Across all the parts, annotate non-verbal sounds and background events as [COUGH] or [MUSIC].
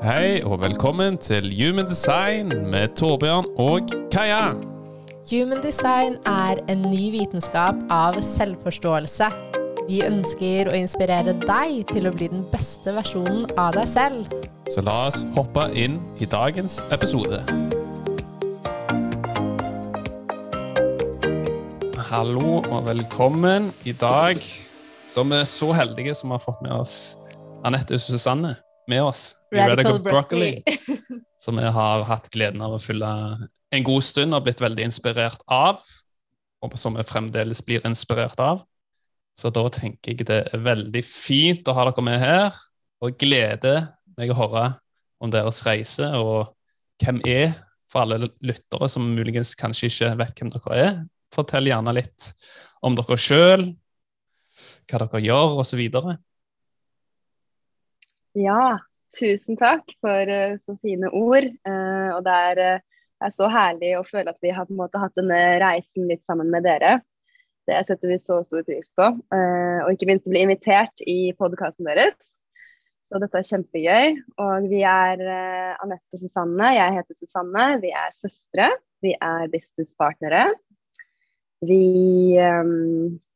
Hei og velkommen til Human Design med Torbjørn og Kaja. Human design er en ny vitenskap av selvforståelse. Vi ønsker å inspirere deg til å bli den beste versjonen av deg selv. Så la oss hoppe inn i dagens episode. Hallo og velkommen. I dag så er vi så heldige som har fått med oss Anette Susanne med oss i Radical Radical Broccoli. [LAUGHS] som vi har hatt gleden av å fylle en god stund og blitt veldig inspirert av. Og som vi fremdeles blir inspirert av. Så da tenker jeg det er veldig fint å ha dere med her, og gleder meg å høre om deres reise og hvem er, for alle lyttere som muligens kanskje ikke vet hvem dere er. Fortell gjerne litt om dere sjøl, hva dere gjør, osv. Ja, tusen takk for eh, så fine ord. Eh, og det er, eh, er så herlig å føle at vi har på en måte hatt denne reisen litt sammen med dere. Det setter vi så stor pris på. Og ikke minst å bli invitert i podkasten deres. Så dette er kjempegøy. Og vi er Anette og Susanne. Jeg heter Susanne. Vi er søstre. Vi er businesspartnere. Vi,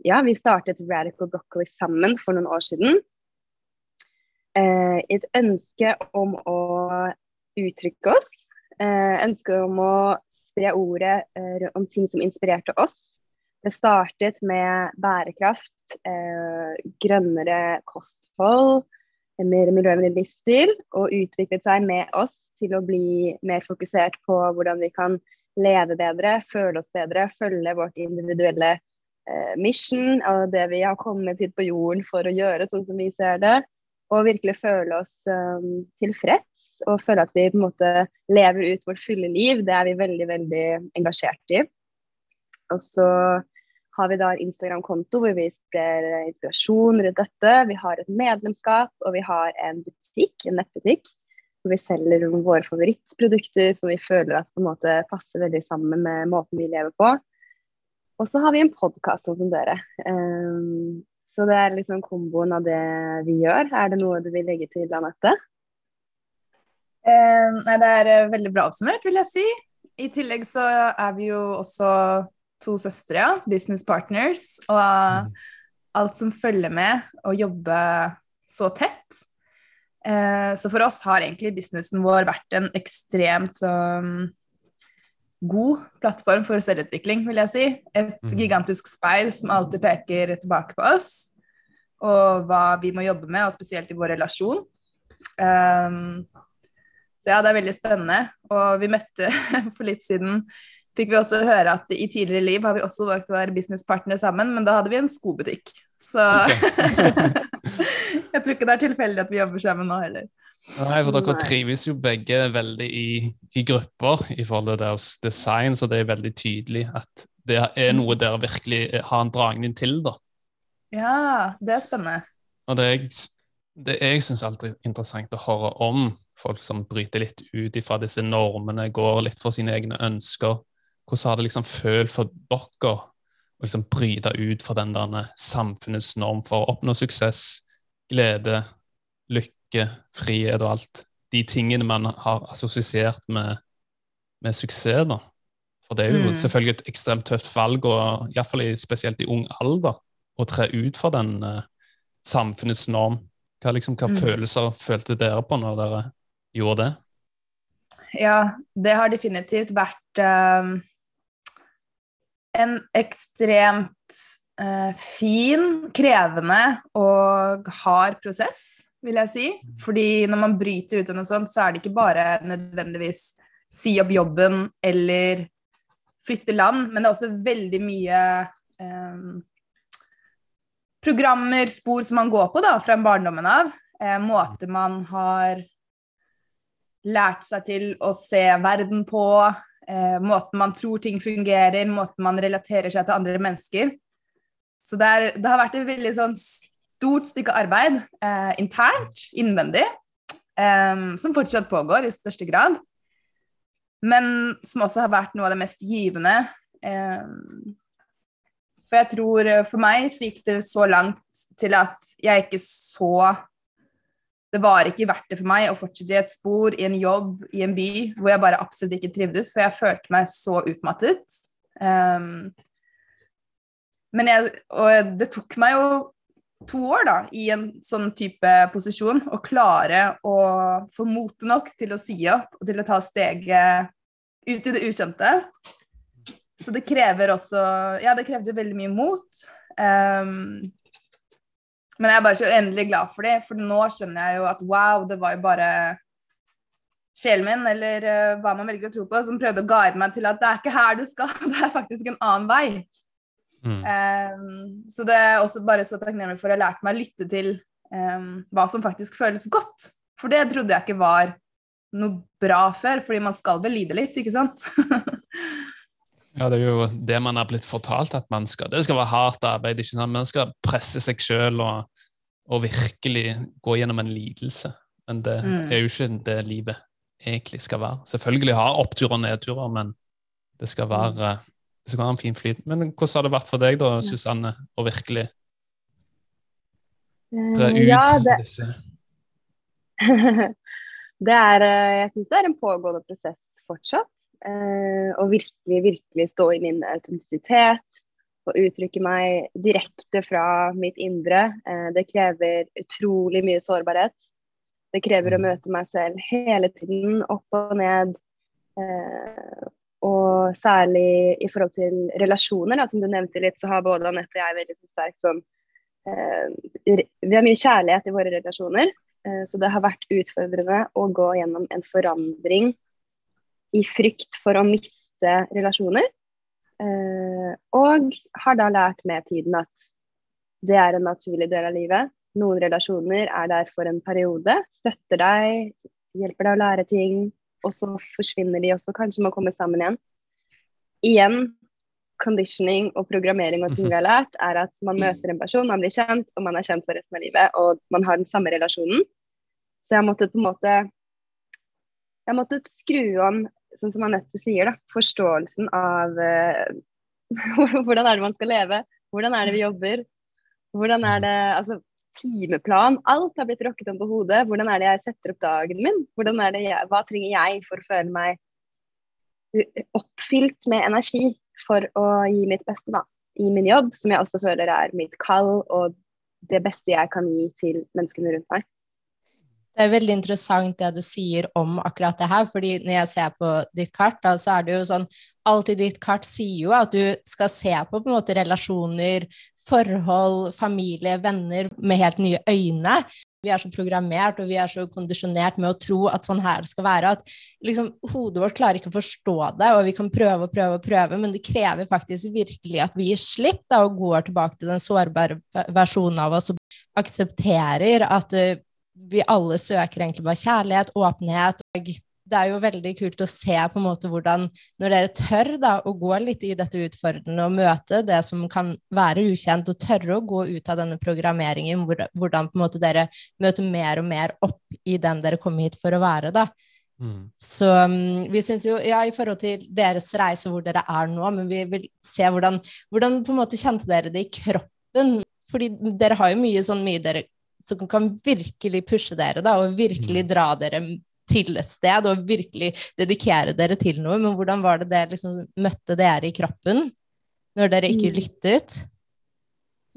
ja, vi startet Radical Broccoli sammen for noen år siden eh, et ønske om å uttrykke oss. Eh, ønske om å spre ordet eh, om ting som inspirerte oss. Det startet med bærekraft, eh, grønnere kosthold, mer miljøvennlig livsstil, og utviklet seg med oss til å bli mer fokusert på hvordan vi kan leve bedre, føle oss bedre, følge vårt individuelle eh, mission og det vi har kommet hit på jorden for å gjøre, sånn som vi ser det og virkelig føle oss um, tilfreds og føle at vi på en måte lever ut vårt fulle liv. Det er vi veldig, veldig engasjert i. Og så har vi da en Instagram-konto hvor vi ser inspirasjon rundt dette. Vi har et medlemskap, og vi har en butikk, en nettbutikk, hvor vi selger våre favorittprodukter som vi føler at på en måte passer veldig sammen med måten vi lever på. Og så har vi en podkast sånn som dere. Um, så det er liksom komboen av det vi gjør. Er det noe du vil legge til, Anette? Eh, nei, det er eh, veldig bra oppsummert, vil jeg si. I tillegg så er vi jo også to søstre, ja. Business partners. Og Mm. alt som følger med å jobbe så tett. Eh, så for oss har egentlig businessen vår vært en ekstremt sånn god plattform for selvutvikling, vil jeg si. Et mm. gigantisk speil som alltid peker tilbake på oss, og hva vi må jobbe med, og spesielt i vår relasjon. Um, så ja, det er veldig spennende. Og vi møtte [LAUGHS] for litt siden Fikk vi også høre at i tidligere liv har vi også valgt å være businesspartnere sammen, men da hadde vi en skobutikk. Så [LAUGHS] jeg tror ikke det er tilfeldig at vi jobber sammen nå heller. Nei, for dere Nei. trives jo begge veldig i, i grupper i forhold til deres design, så det er veldig tydelig at det er noe dere virkelig har en dragning til, da. Ja, det er spennende. Og det jeg, det jeg syns alltid er interessant å høre om folk som bryter litt ut ifra disse normene, går litt for sine egne ønsker. Hvordan har det liksom følt for dere å liksom bryte ut fra den der samfunnets norm for å oppnå suksess, glede, lykke, frihet og alt? De tingene man har assosiert med, med suksess, da. For det er jo Mm. selvfølgelig et ekstremt tøft valg, og iallfall spesielt i ung alder, å tre ut fra den uh, samfunnets norm. Hva, liksom, hva Mm. følelser følte dere på når dere gjorde det? Ja, det har definitivt vært uh, en ekstremt uh, fin, krevende og hard prosess, vil jeg si. Fordi når man bryter ut av noe sånt, så er det ikke bare nødvendigvis si opp jobben eller flytte land, men det er også veldig mye eh, programmer, spor som man går på da, fra barndommen av. Eh, måter man har lært seg til å se verden på, eh, måten man tror ting fungerer, måten man relaterer seg til andre mennesker. Så det, er, det har vært en veldig sånn stort stykke arbeid eh, internt, innvendig, eh, som fortsatt pågår i største grad. Men som også har vært noe av det mest givende. Eh, for jeg tror eh, for meg så gikk det så langt til at jeg ikke så det var ikke verdt det for meg å fortsette i et spor, i en jobb, i en by hvor jeg bare absolutt ikke trivdes, for jeg følte meg så utmattet. Um, men jeg, og det tok meg jo to år da, i en sånn type posisjon og klare å få mote nok til å si opp og til å ta steget ut i det ukjente. Så det krever også Ja, det krevde veldig mye mot. Um, men jeg er bare så uendelig glad for det, for nå skjønner jeg jo at wow, det var jo bare sjelen min, eller uh, hva man velger å tro på, som prøvde å guide meg til at det er ikke her du skal, [LAUGHS] det er faktisk en annen vei. Mm. Um, så det er også bare så takknemlig for å ha lært meg å lytte til um, hva som faktisk føles godt. For det trodde jeg ikke var noe bra før, fordi man skal vel lide litt, ikke sant? [LAUGHS] ja, det er jo det man har blitt fortalt at man skal. Det skal være hardt arbeid. ikke sant? Man skal presse seg sjøl og, og, virkelig gå gjennom en lidelse. Men det mm. er jo ikke det livet egentlig skal være. Selvfølgelig har oppturer og nedturer, men det skal være det skal være en fin flyt. Men hvordan har det vært for deg, da, Susanne, å virkelig tre ut ja, det... disse [LAUGHS] det er eh, Jeg syns det er en pågående prosess fortsatt. Eh, å virkelig, virkelig stå i min autentisitet og uttrykke meg direkte fra mitt indre. Eh, det krever utrolig mye sårbarhet. Det krever å mm. møte meg selv hele tiden, opp og ned. Og særlig i forhold til relasjoner, da, som du nevnte litt, så har både Anette og jeg veldig sterk sånn Vi har mye kjærlighet i våre relasjoner. Eh, så det har vært utfordrende å gå gjennom en forandring i frykt for å miste relasjoner. Eh, og har da lært med tiden at det er en naturlig del av livet. Noen relasjoner er der for en periode, støtter deg, hjelper deg å lære ting, og så forsvinner de også, kanskje man kommer sammen igjen. Igjen, conditioning og programmering og ting vi har lært, er at man møter en person, man blir kjent, og man er kjent for resten av livet, og man har den samme relasjonen. Så jeg måtte på en måte Jeg måtte skru om, sånn som Anette sier, da, forståelsen av uh, [LAUGHS] hvordan er det man skal leve, hvordan er det vi jobber, hvordan er det Altså timeplan. Alt har blitt rokket om på hodet. Hvordan er det jeg setter opp dagen min? Jeg, hva trenger jeg for å føle meg oppfylt med energi? for å gi mitt beste da, i min jobb, som jeg også føler er mitt kall og det beste jeg kan gi til menneskene rundt meg. Det er veldig interessant det du sier om akkurat det her, fordi når jeg ser på ditt kart, da, så er det jo sånn Alt i ditt kart sier jo at du skal se på på måte relasjoner, forhold, familie, venner med helt nye øyne. Vi er så programmert og vi er så kondisjonert med å tro at sånn her skal være, at liksom, hodet vårt klarer ikke å forstå det, og vi kan prøve og prøve og prøve, men det krever faktisk virkelig at vi gir slipp da, og går tilbake til den sårbare versjonen av oss og aksepterer at uh, vi alle søker egentlig bare kjærlighet, åpenhet. og det er jo veldig kult å se på en måte hvordan, når dere tør da, å gå litt i dette utfordrende og møte det som kan være ukjent, og tørre å gå ut av denne programmeringen, hvordan på en måte dere møter mer og mer opp i den dere kom hit for å være. da. Mm. Så um, vi syns jo, ja, i forhold til deres reise hvor dere er nå, men vi vil se hvordan, hvordan på en måte kjente dere det i kroppen? Fordi dere har jo mye sånn mye dere som kan virkelig pushe dere, da, og virkelig mm. dra dere til et sted og virkelig dedikere dere til noe. Men hvordan var det det liksom møtte dere i kroppen når dere ikke mm. lyttet?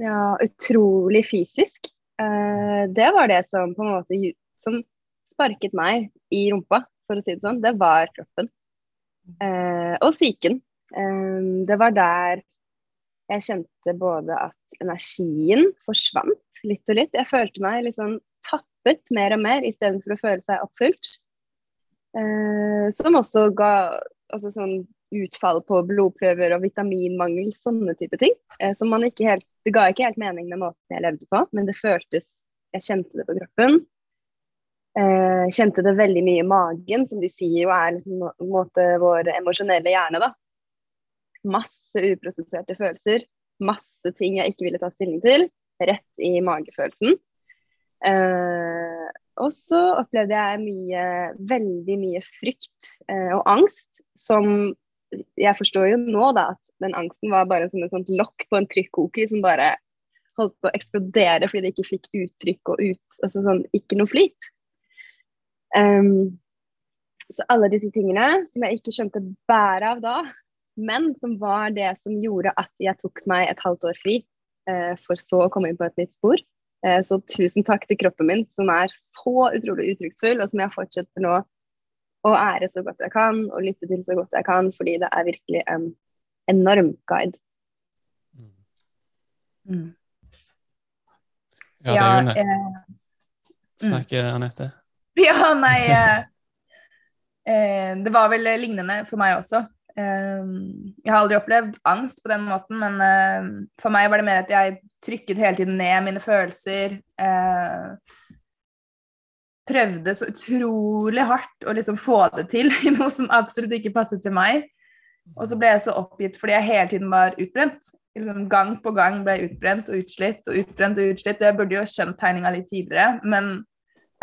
Ja, utrolig fysisk. Eh, det var det som på en måte som sparket meg i rumpa, for å si det sånn. Det var kroppen. Eh, og psyken. Eh, det var der jeg kjente både at energien forsvant litt og litt. Jeg følte meg litt sånn tappet mer og mer istedenfor å føle seg oppfylt. Eh, som også ga altså sånn utfall på blodprøver og vitaminmangel, sånne type ting. Eh, som man ikke helt, det ga ikke helt mening med måten jeg levde på, men det føltes Jeg kjente det på kroppen. Eh, kjente det veldig mye i magen, som de sier jo er liksom, en måte vår emosjonelle hjerne, da. Masse uprosesserte følelser. Masse ting jeg ikke ville ta stilling til. Rett i magefølelsen. Uh, og så opplevde jeg mye, veldig mye frykt eh, og angst, som jeg forstår jo nå da at den angsten var bare som et sånt lokk på en trykkoker som bare holdt på å eksplodere fordi det ikke fikk uttrykk og ut, altså sånn, ikke noe flyt. Um, så alle disse tingene som jeg ikke skjønte bæret av da, men som var det som gjorde at jeg tok meg et halvt år fri, uh, for så å komme inn på et nytt spor. Uh, så tusen takk til kroppen min, som er så utrolig uttrykksfull, og som jeg fortsetter nå å ære så godt jeg kan, og lytte til så godt jeg kan, fordi det er virkelig en enorm guide. Mm. Ja, det er jo Ja, ne- eh, Snakker Anette? [LAUGHS] Ja, nei eh, eh, Det var vel lignende for meg også. Eh, jeg har aldri opplevd angst på den måten, men eh, for meg var det mer at jeg trykket hele tiden ned mine følelser. Eh, prøvde så utrolig hardt å liksom få det til i noe som absolutt ikke passet til meg. Og så ble jeg så oppgitt fordi jeg hele tiden var utbrent. Liksom gang på gang ble jeg utbrent og utslitt og utbrent og utslitt. Jeg burde jo skjønt tegninga litt tidligere, men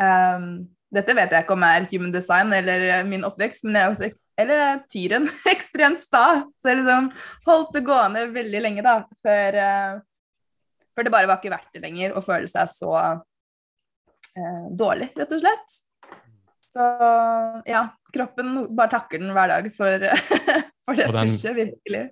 ehm, dette vet jeg ikke om er human design eller eh, min oppvekst, men jeg er også eller tyren [LAUGHS] ekstremt sta. Så jeg liksom holdt det gående veldig lenge, da, før, eh, før det bare var ikke verdt det lenger å føle seg så eh, dårlig, rett og slett. Så ja, kroppen bare takker den hver dag for, [LAUGHS] for det den- pushet, virkelig.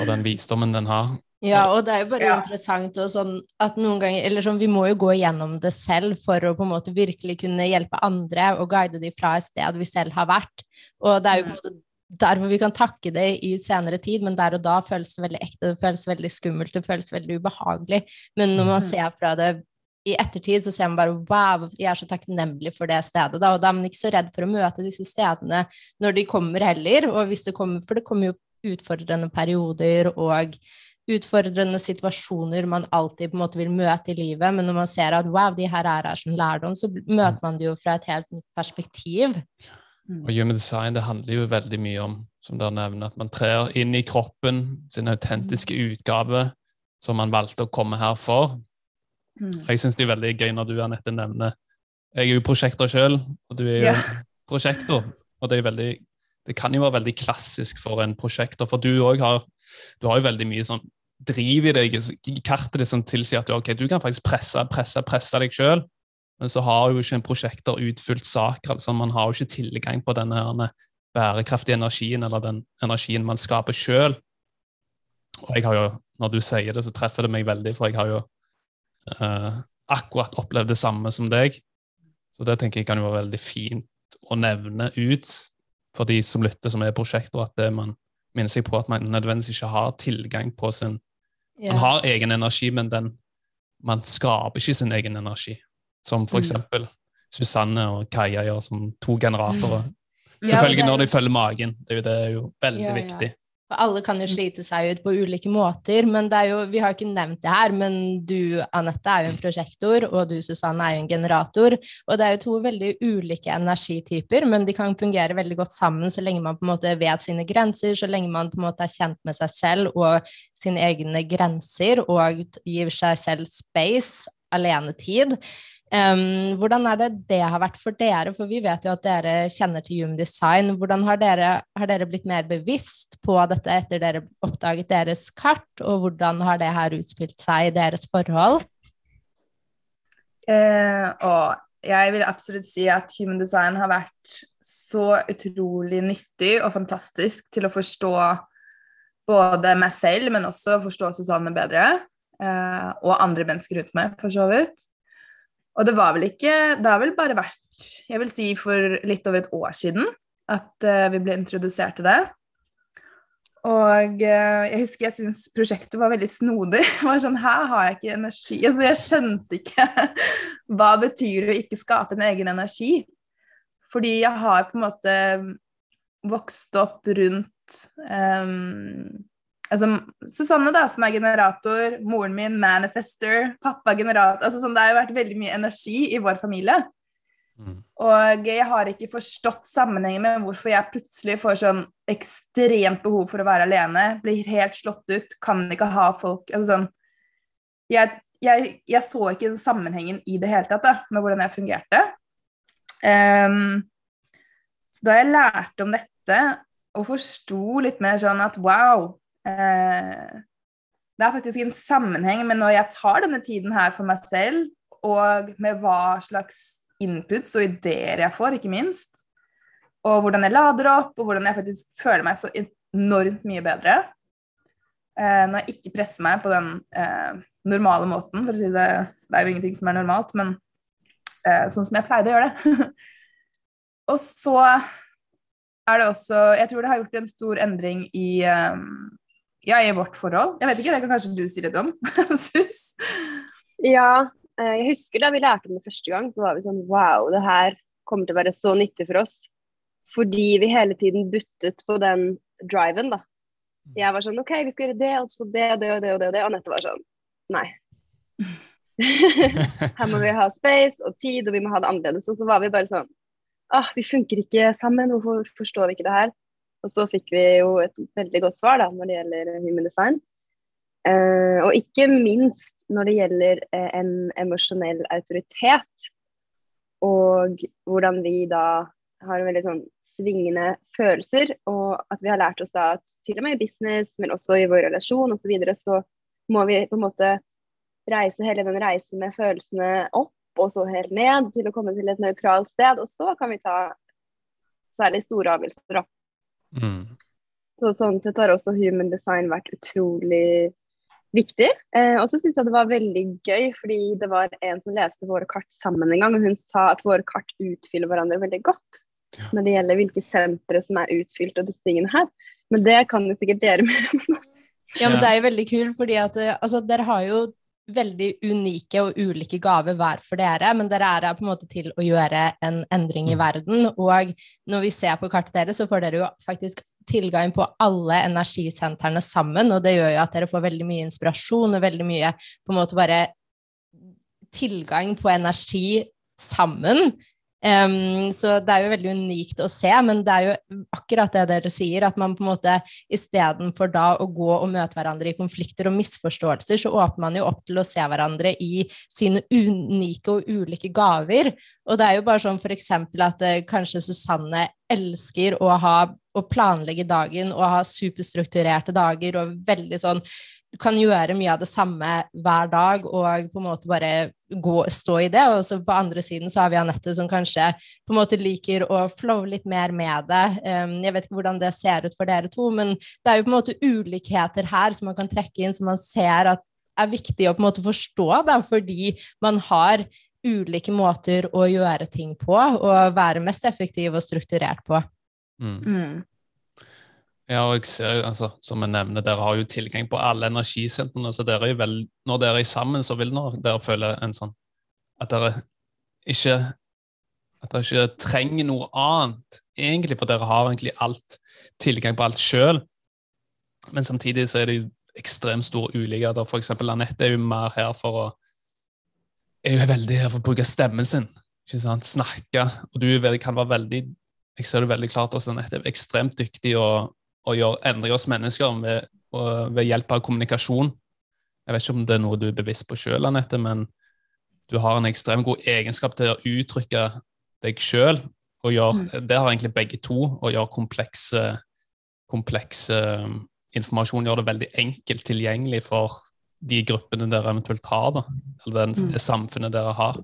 Og den visdommen den har. Ja, og det er jo bare Ja. interessant og sånn at noen ganger Eller sånn, vi må jo gå gjennom det selv for å på en måte virkelig kunne hjelpe andre og guide dem fra et sted vi selv har vært. Og det er jo på en måte derfor vi kan takke det i senere tid, men der og da føles det veldig ekte, det føles veldig skummelt, det føles veldig ubehagelig. Men når man Mhm. ser fra det i ettertid, så ser man bare wow, jeg er så takknemlig for det stedet, da. Og da er man ikke så redd for å møte disse stedene når de kommer heller. Og hvis det kommer, for det kommer jo utfordrende perioder og utfordrende situasjoner man alltid på en måte vil møte i livet, men når man ser at wow, de her er her som lærdom, så møter man det jo fra et helt nytt perspektiv. Og human design det handler jo veldig mye om som dere nevner, at man trer inn i kroppen, sin autentiske utgave, som man valgte å komme her for. Mm. Jeg syns det er veldig gøy når du Annette, nevner Jeg er jo prosjektor sjøl, og du er jo yeah. prosjektor. Og det, er veldig, det kan jo være veldig klassisk for en prosjektor, for du òg har, du har jo veldig mye sånn driv i deg, kartet ditt som tilsier at du, ok, du kan faktisk presse, presse, presse deg sjøl. Men så har jo ikke en prosjekter utfylt saker. altså Man har jo ikke tilgang på denne bærekraftige energien, eller den energien man skaper sjøl. Og jeg har jo, når du sier det, så treffer det meg veldig, for jeg har jo eh, akkurat opplevd det samme som deg. Så det tenker jeg kan jo være veldig fint å nevne ut for de som lytter, som er prosjekter, at det man minner seg på at man nødvendigvis ikke har tilgang på sin Ja. Man har egen energi, men den, man skaper ikke sin egen energi. Som for Mm. eksempel Susanne og Kaja gjør som to generatorer. Mm. Selvfølgelig det er- når de følger magen. Det er jo, det er jo veldig Ja, ja. viktig. For alle kan jo slite seg ut på ulike måter, men det er jo, vi har ikke nevnt det her, men du, Anette, er jo en prosjektor, og du, Susanne, er jo en generator. Og det er jo to veldig ulike energityper, men de kan fungere veldig godt sammen så lenge man på en måte vet sine grenser, så lenge man på en måte er kjent med seg selv og sine egne grenser, og gir seg selv space, alenetid. Um, hvordan er det det har vært for dere? For vi vet jo at dere kjenner til Human Design. Hvordan har dere, har dere blitt mer bevisst på dette etter dere oppdaget deres kart, og hvordan har det her utspilt seg i deres forhold? Eh, og jeg vil absolutt si at human design har vært så utrolig nyttig og fantastisk til å forstå både meg selv, men også forstå Susanne bedre. Eh, og andre mennesker rundt meg, for så vidt. Og det var vel ikke Det har vel bare vært, jeg vil si for litt over et år siden, at eh, vi ble introdusert til det. Og eh, jeg husker jeg syntes prosjektet var veldig snodig. [LAUGHS] Det var sånn, Her har jeg ikke energi. Altså, jeg skjønte ikke [LAUGHS] hva betyr det å ikke skape en egen energi. Fordi jeg har på en måte vokst opp rundt um, altså, Susanne, da, som er generator, moren min manifester, pappa generator altså, sånn, Det har jo vært veldig mye energi i vår familie. Mm. Og jeg har ikke forstått sammenhengen med hvorfor jeg plutselig får sånn ekstremt behov for å være alene, blir helt slått ut, kan ikke ha folk altså sånn, jeg, jeg, jeg så ikke den sammenhengen i det hele tatt da, med hvordan jeg fungerte. Um, så da jeg lærte om dette og forsto litt mer sånn at wow Det er faktisk en sammenheng med når jeg tar denne tiden her for meg selv, og med hva slags inputs og ideer jeg får, ikke minst. Og hvordan jeg lader opp, og hvordan jeg faktisk føler meg så enormt mye bedre. Eh, når jeg ikke presser meg på den eh, normale måten, for å si det Det er jo ingenting som er normalt, men eh, sånn som jeg pleide å gjøre det. [LAUGHS] og så er det også Jeg tror det har gjort en stor endring i um, ja, i vårt forhold. Jeg vet ikke, Det kan kanskje du si litt om? [LAUGHS] Sus? ja, eh, jeg husker da vi lærte om det første gang, så var vi sånn Wow, det her kommer til å være så nyttig for oss. Fordi vi hele tiden buttet på den driven, da. Jeg var sånn OK, vi skal gjøre det, og så det og det og det og det. Og det. Anette var sånn Nei. [LAUGHS] Her må vi ha space og tid, og vi må ha det annerledes. Og så var vi bare sånn ah, vi funker ikke sammen, hvorfor forstår vi ikke det her? Og så fikk vi jo et veldig godt svar da, når det gjelder human design. Eh, og ikke minst når det gjelder eh, en emosjonell autoritet. Og hvordan vi da har veldig sånn svingende følelser, og at vi har lært oss da at til og med i business, men også i vår relasjon osv., så, videre, så må vi på en måte reise hele den reisen med følelsene opp, og så helt ned, til å komme til et nøytralt sted. Og så kan vi ta særlig store avgjørelser. Mm. Så sånn sett har også human design vært utrolig viktig. Eh, og så syns jeg det var veldig gøy, fordi det var en som leste våre kart sammen en gang, og hun sa at våre kart utfyller hverandre veldig godt ja. når det gjelder hvilke sentre som er utfylt og disse tingene her. Men det kan jo sikkert dere mer om. Ja, men det er jo veldig kult, fordi at eh, altså, dere har jo veldig unike og ulike gaver hver for dere, men dere er her på en måte til å gjøre en endring i mm. verden. Og når vi ser på kartet deres, så får dere jo faktisk tilgang på alle energisentrene sammen, og det gjør jo at dere får veldig mye inspirasjon og veldig mye på en måte bare tilgang på energi sammen. Um, så det er jo veldig unikt å se, men det er jo akkurat det dere sier, at man på en måte istedenfor da å gå og møte hverandre i konflikter og misforståelser, så åpner man jo opp til å se hverandre i sine unike og ulike gaver. Og det er jo bare sånn eksempel at uh, kanskje Susanne elsker å ha å planlegge dagen og ha superstrukturerte dager og veldig sånn kan gjøre mye av det samme hver dag og på en måte bare gå, stå i det. Og så på andre siden så har vi Anette som kanskje på en måte liker å flowe litt mer med det. Um, jeg vet ikke hvordan det ser ut for dere to, men det er jo på en måte ulikheter her som man kan trekke inn, som man ser at er viktig å på en måte forstå, da, fordi man har ulike måter å gjøre ting på og være mest effektiv og strukturert på. Mm. Mm. Ja, og jeg ser, altså, som jeg nevner, Dere har jo tilgang på alle energisentrene. så dere er vel, Når dere er sammen, så vil dere føle en sånn at dere ikke at dere ikke trenger noe annet, egentlig, for dere har egentlig alt, tilgang på alt sjøl. Men samtidig så er det jo ekstremt store ulikheter. Eksempel Anette er jo mer her for å er jo veldig her for å bruke stemmen sin. ikke sant, Snakke. Og du kan være veldig jeg ser det veldig klart også, Anette er ekstremt dyktig og å gjøre endre oss mennesker ved, ved, hjelp av kommunikasjon. Jeg vet ikke om det er noe du er bevisst på sjøl, Anette, men du har en ekstremt god egenskap til å uttrykke deg sjøl. Mm. Det har egentlig begge to, å gjøre komplekse, komplekse um, informasjon gjør det veldig enkelt tilgjengelig for de gruppene dere eventuelt har, da, eller den, mm. det samfunnet dere har.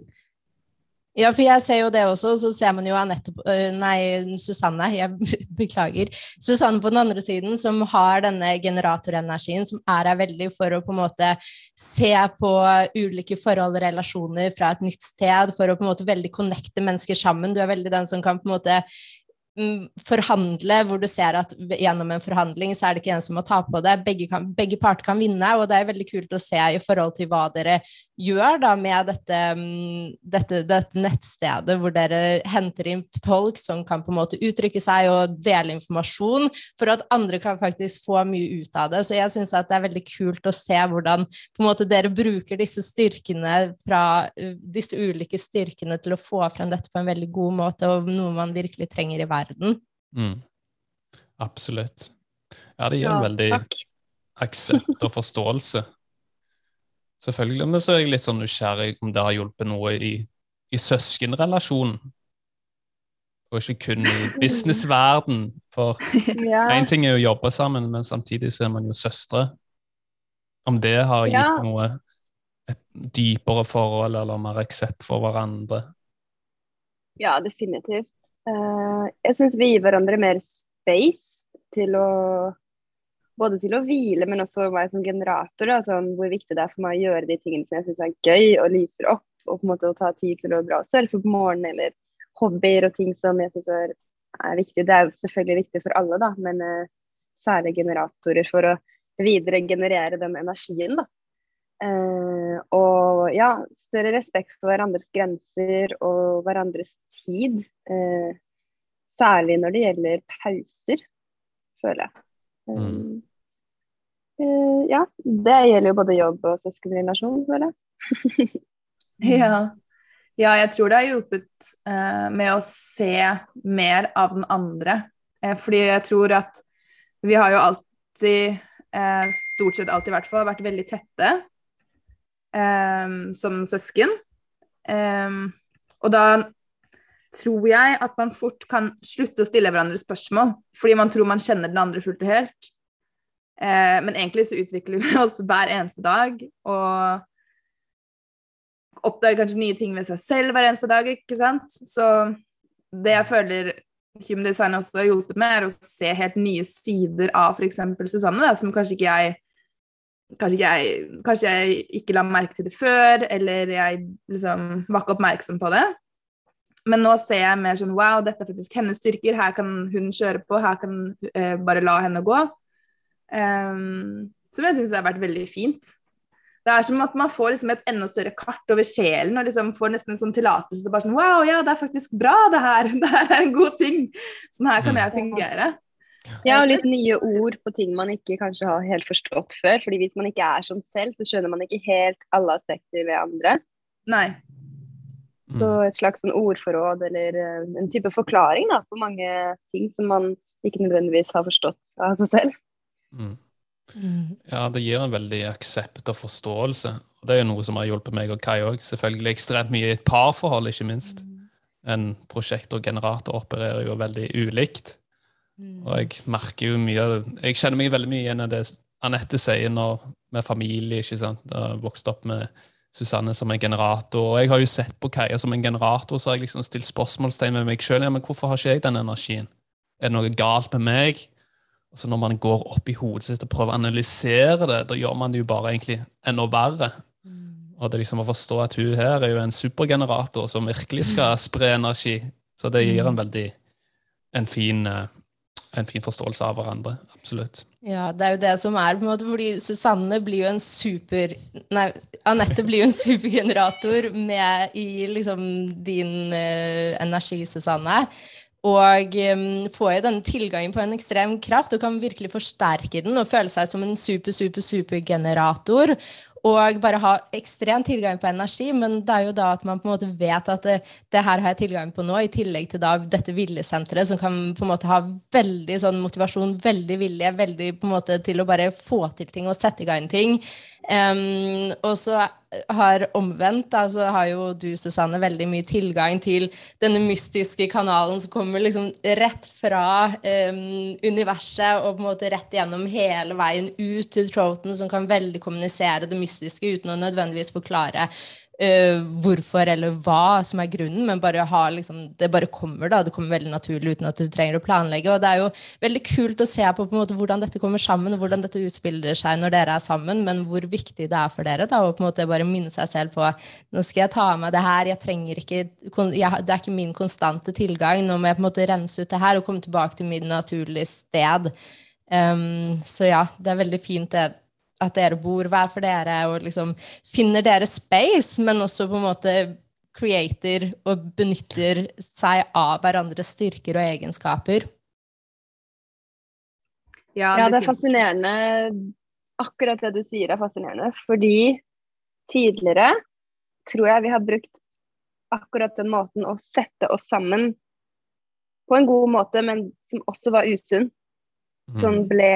Ja, for jeg ser jo det også, og så ser man jo Anette øh, Nei, Susanne, jeg [LAUGHS] beklager. Susanne på den andre siden, som har denne generatorenergien, som er her veldig for å på en måte se på ulike forhold og relasjoner fra et nytt sted, for å på en måte veldig connecte mennesker sammen. Du er veldig den som kan på en måte Mm, forhandle, hvor du ser at gjennom en forhandling så er det ikke en som må ta på det. Begge, kan, begge, parter kan vinne, og det er veldig kult å se i forhold til hva dere gjør da med dette, mm, dette, dette nettstedet, hvor dere henter inn folk som kan på en måte uttrykke seg og dele informasjon, for at andre kan faktisk få mye ut av det. Så jeg syns det er veldig kult å se hvordan på en måte dere bruker disse styrkene fra disse ulike styrkene til å få frem dette på en veldig god måte, og noe man virkelig trenger i verden verden. Mm. Absolutt. Ja, det gir ja, veldig takk. aksept og forståelse. Selvfølgelig. Men så er jeg litt sånn nysgjerrig om det har hjulpet noe i, i søskenrelasjonen. Og ikke kun i [LAUGHS] businessverden. For én ja. ting er jo å jobbe sammen, men samtidig så er man jo søstre. Om det har gitt ja. noe et dypere forhold eller mer aksept for hverandre. Ja, definitivt. Uh, jeg syns vi gir hverandre mer space til å både til å hvile, men også meg som generator. Da, sånn, hvor viktig det er for meg å gjøre de tingene som jeg syns er gøy og lyser opp. Og på en måte å ta tid til å dra og surfe på morgenen, eller hobbyer og ting som jeg syns er, er, viktig. Det er jo selvfølgelig viktig for alle, da, men uh, særlig generatorer for å videre generere den energien. da. Uh, og ja, større respekt for hverandres grenser og hverandres tid. Uh, særlig når det gjelder pauser, føler jeg. Mm. Ja, det gjelder jo både jobb og søskenrelasjon, føler jeg. [LAUGHS] ja. ja. jeg tror det har hjulpet eh, med å se mer av den andre. Eh, fordi jeg tror at vi har jo alltid, stort sett alltid i hvert fall, vært veldig tette som søsken. Um, og da tror jeg at man fort kan slutte å stille hverandre spørsmål, fordi man tror man kjenner den andre fullt og helt. Eh, men egentlig så utvikler vi [LAUGHS] oss hver eneste dag, og oppdager kanskje nye ting ved seg selv hver eneste dag, ikke sant. Så det jeg føler Human Design også har hjulpet med, er å se helt nye sider av f.eks. Susanne, da, som kanskje ikke jeg Kanskje, jeg, kanskje jeg ikke la merke til det før, eller jeg liksom var ikke oppmerksom på det. Men nå ser jeg mer sånn wow, dette er faktisk hennes styrker, her kan hun kjøre på, her kan uh, bare la henne gå. Um, som jeg syns har vært veldig fint. Det er som at man får liksom et enda større kart over sjelen og liksom får nesten en sånn tillatelse til bare sånn Wow, ja, det er faktisk bra, det her. [LAUGHS] Det her er en god ting. Sånn her kan jeg fungere. Ja, og litt nye ord på ting man ikke kanskje har helt forstått før. fordi hvis man ikke er sånn selv, så skjønner man ikke helt alle aspekter ved andre. Nei. Mm. Så et slags sånn ordforråd eller uh, en type forklaring da, på mange ting som man ikke nødvendigvis har forstått av seg selv. Mm. mm. Ja, det gir en veldig aksept og forståelse. Og det er jo noe som har hjulpet meg og Kai òg. Selvfølgelig ekstremt mye i et parforhold, ikke minst. Mm. En prosjekt og generator opererer jo veldig ulikt. Mm. Og jeg merker jo mye Jeg kjenner meg veldig mye igjen i det Anette sier når, med familie. ikke sant? Jeg har vokst opp med Susanne som en generator. Og jeg har jo sett på Kaja som en generator, så har jeg liksom stilt spørsmålstegn med meg sjøl. Ja, men hvorfor har ikke jeg den energien? Er det noe galt med meg? Altså Når man går opp i hodet sitt og prøver å analysere det, da gjør man det jo bare egentlig enda verre. Mm. Og det liksom å forstå at hun her er jo en supergenerator som virkelig skal [CLEARS THROAT] spre energi. Så det gir en mm. veldig en fin uh, en fin forståelse av hverandre. Absolutt. Ja, det er jo det som er på en måte, fordi Susanne blir jo en super Nei, Anette blir jo en supergenerator med i liksom din uh, energi, Susanne. Og um, får jo denne tilgangen på en ekstrem kraft og kan virkelig forsterke den og føle seg som en super, super, supergenerator og bare ha ekstrem tilgang på energi. Men det er jo da at man på en måte vet at det, det her har jeg tilgang på nå, i tillegg til da dette viljesenteret, som kan på en måte ha veldig sånn motivasjon, veldig vilje, veldig på en måte til å bare få til ting og sette i gang ting. Um, og så har omvendt, da, så har jo du, Susanne, veldig mye tilgang til denne mystiske kanalen som kommer liksom rett fra um, universet og på en måte rett gjennom hele veien ut til Troughton, som kan veldig kommunisere det mystiske uten å nødvendigvis forklare uh, hvorfor eller hva som er grunnen, men bare ha liksom, det bare kommer. da, Det kommer veldig naturlig uten at du trenger å planlegge. og Det er jo veldig kult å se på, på en måte, hvordan dette kommer sammen, og hvordan dette utspiller seg når dere er sammen, men hvor viktig det er for dere da, å på en måte bare minne seg selv på nå skal jeg ta av meg det her, jeg trenger ikke, jeg, det er ikke min konstante tilgang, nå må jeg på en måte rense ut det her og komme tilbake til min naturlige sted. Um, så ja, det er veldig fint det at dere bor hver for dere, og liksom finner deres space, men også på en måte creater og benytter seg av hverandres styrker og egenskaper. Ja, ja, det er fascinerende. Akkurat det du sier er fascinerende. Fordi tidligere tror jeg vi har brukt akkurat den måten å sette oss sammen på en god måte, men som også var usunn. Som mm. ble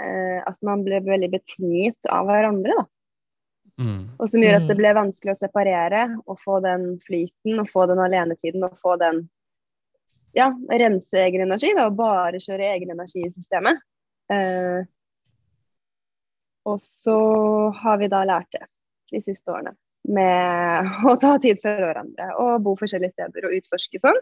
eh, At man ble veldig betinget av hverandre, da. Mm. Og som gjør at det mm. ble vanskelig å separere og få den flyten og få den alenetiden og få den ja, rense egen energi da, og bare kjøre egen energi i systemet. Eh, og så har vi da lært det de siste årene. med [LAUGHS] å ta tid for hverandre og bo forskjellige steder og utforske sånn.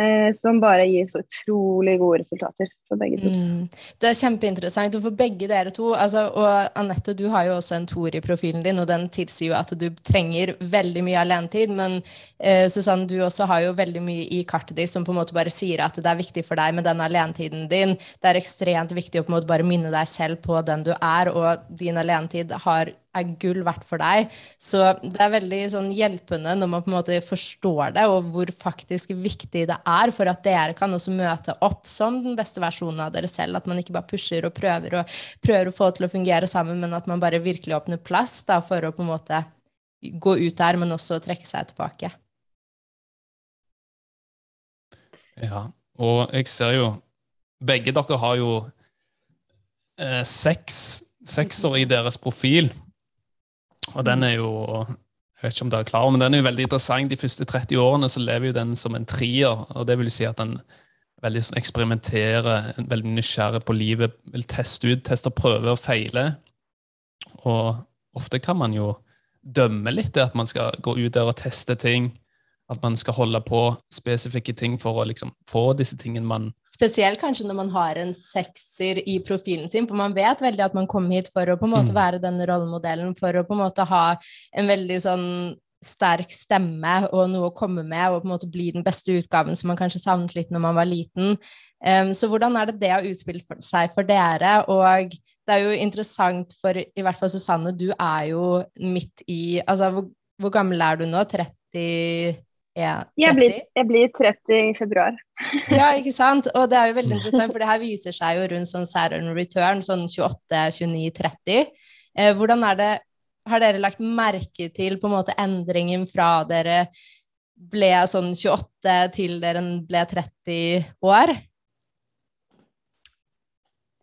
Eh, som bare gir så utrolig gode resultater for begge to. Mm. Det er kjempeinteressant. Og for begge dere to altså, Og Anette, du har jo også en toer i profilen din, og den tilsier jo at du trenger veldig mye alenetid. Men eh, Susanne, du også har jo veldig mye i kartet ditt som på en måte bare sier at det er viktig for deg med den alenetiden din. Det er ekstremt viktig å på en måte bare minne deg selv på den du er, og din alenetid har er gull verdt for deg. Så det er veldig sånn hjelpende når man på en måte forstår det, og hvor faktisk viktig det er for at dere kan også møte opp som den beste versjonen av dere selv. At man ikke bare pusher og prøver og prøver å få til å fungere sammen, men at man bare virkelig åpner plass da, for å på en måte gå ut der, men også trekke seg tilbake. Ja, og jeg ser jo Begge dere har jo eh, seks sekser i deres profil. Og den er jo jeg vet ikke om dere er klar men den er jo veldig interessant. De første 30 årene så lever jo den som en trier. og Det vil si at den veldig sånn eksperimenterer, veldig nysgjerrig på livet, vil teste ut, teste og prøve og feile. Og ofte kan man jo dømme litt det at man skal gå ut der og teste ting. At man skal holde på spesifikke ting for å liksom få disse tingene man Spesielt kanskje når man har en sekser i profilen sin, for man vet veldig at man kommer hit for å på en måte mm. være den rollemodellen, for å på en måte ha en veldig sånn sterk stemme og noe å komme med, og på en måte bli den beste utgaven som man kanskje savnet litt når man var liten. Um, så hvordan er det det har utspilt seg for dere? Og det er jo interessant for i hvert fall Susanne, du er jo midt i Altså, hvor, hvor gammel er du nå? 30? Er 30? Jeg blir, jeg blir 30 i februar. [LAUGHS] ja, ikke sant? Og det er jo veldig [LAUGHS] interessant, for det her viser seg jo rundt sånn Saturn return, sånn 28-29-30. Eh, hvordan er det Har dere lagt merke til på en måte endringen fra dere ble sånn 28 til dere ble 30 år?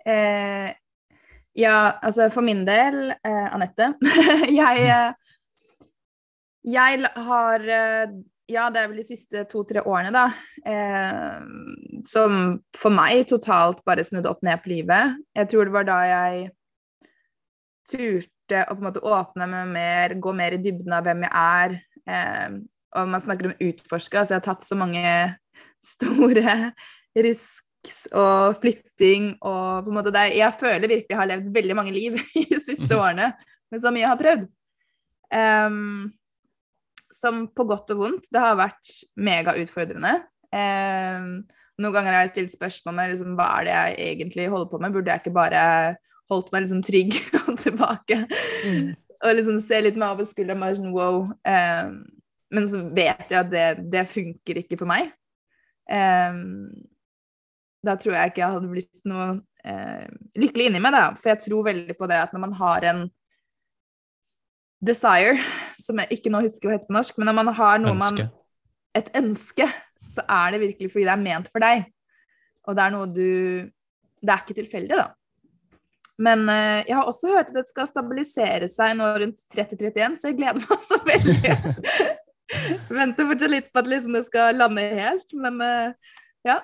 Eh, ja, altså for min del, eh, Anette [LAUGHS] Jeg eh, jeg har eh, ja, det er vel de siste to-tre årene, da, eh, som for meg totalt bare snudde opp ned på livet. Jeg tror det var da jeg turte å på en måte åpne meg mer, gå mer i dybden av hvem jeg er. Eh, og man snakker om utforske, altså jeg har tatt så mange store risks og flytting og på en måte det, Jeg føler virkelig jeg har levd veldig mange liv i [LAUGHS] de siste årene med så mye jeg har prøvd. Um, som på godt og vondt. Det har vært megautfordrende. Eh, noen ganger har jeg stilt spørsmål med liksom, hva er det jeg egentlig holder på med. Burde jeg ikke bare holdt meg liksom trygg [LAUGHS] og tilbake? Mm. Og liksom se litt mer over skulderen og sånn wow. Eh, men så vet jeg at det, det funker ikke for meg. Eh, da tror jeg ikke jeg hadde blitt noe eh, lykkelig inni meg, da. For jeg tror veldig på det at når man har en desire, som jeg ikke nå husker hva heter på norsk, men når man har noe ønske. man Et ønske, så er det virkelig fordi det er ment for deg. Og det er noe du Det er ikke tilfeldig, da. Men uh, jeg har også hørt at det skal stabilisere seg nå rundt 30-31, så jeg gleder meg så veldig. [LAUGHS] Venter fortsatt litt på at liksom det skal lande helt, men uh, ja.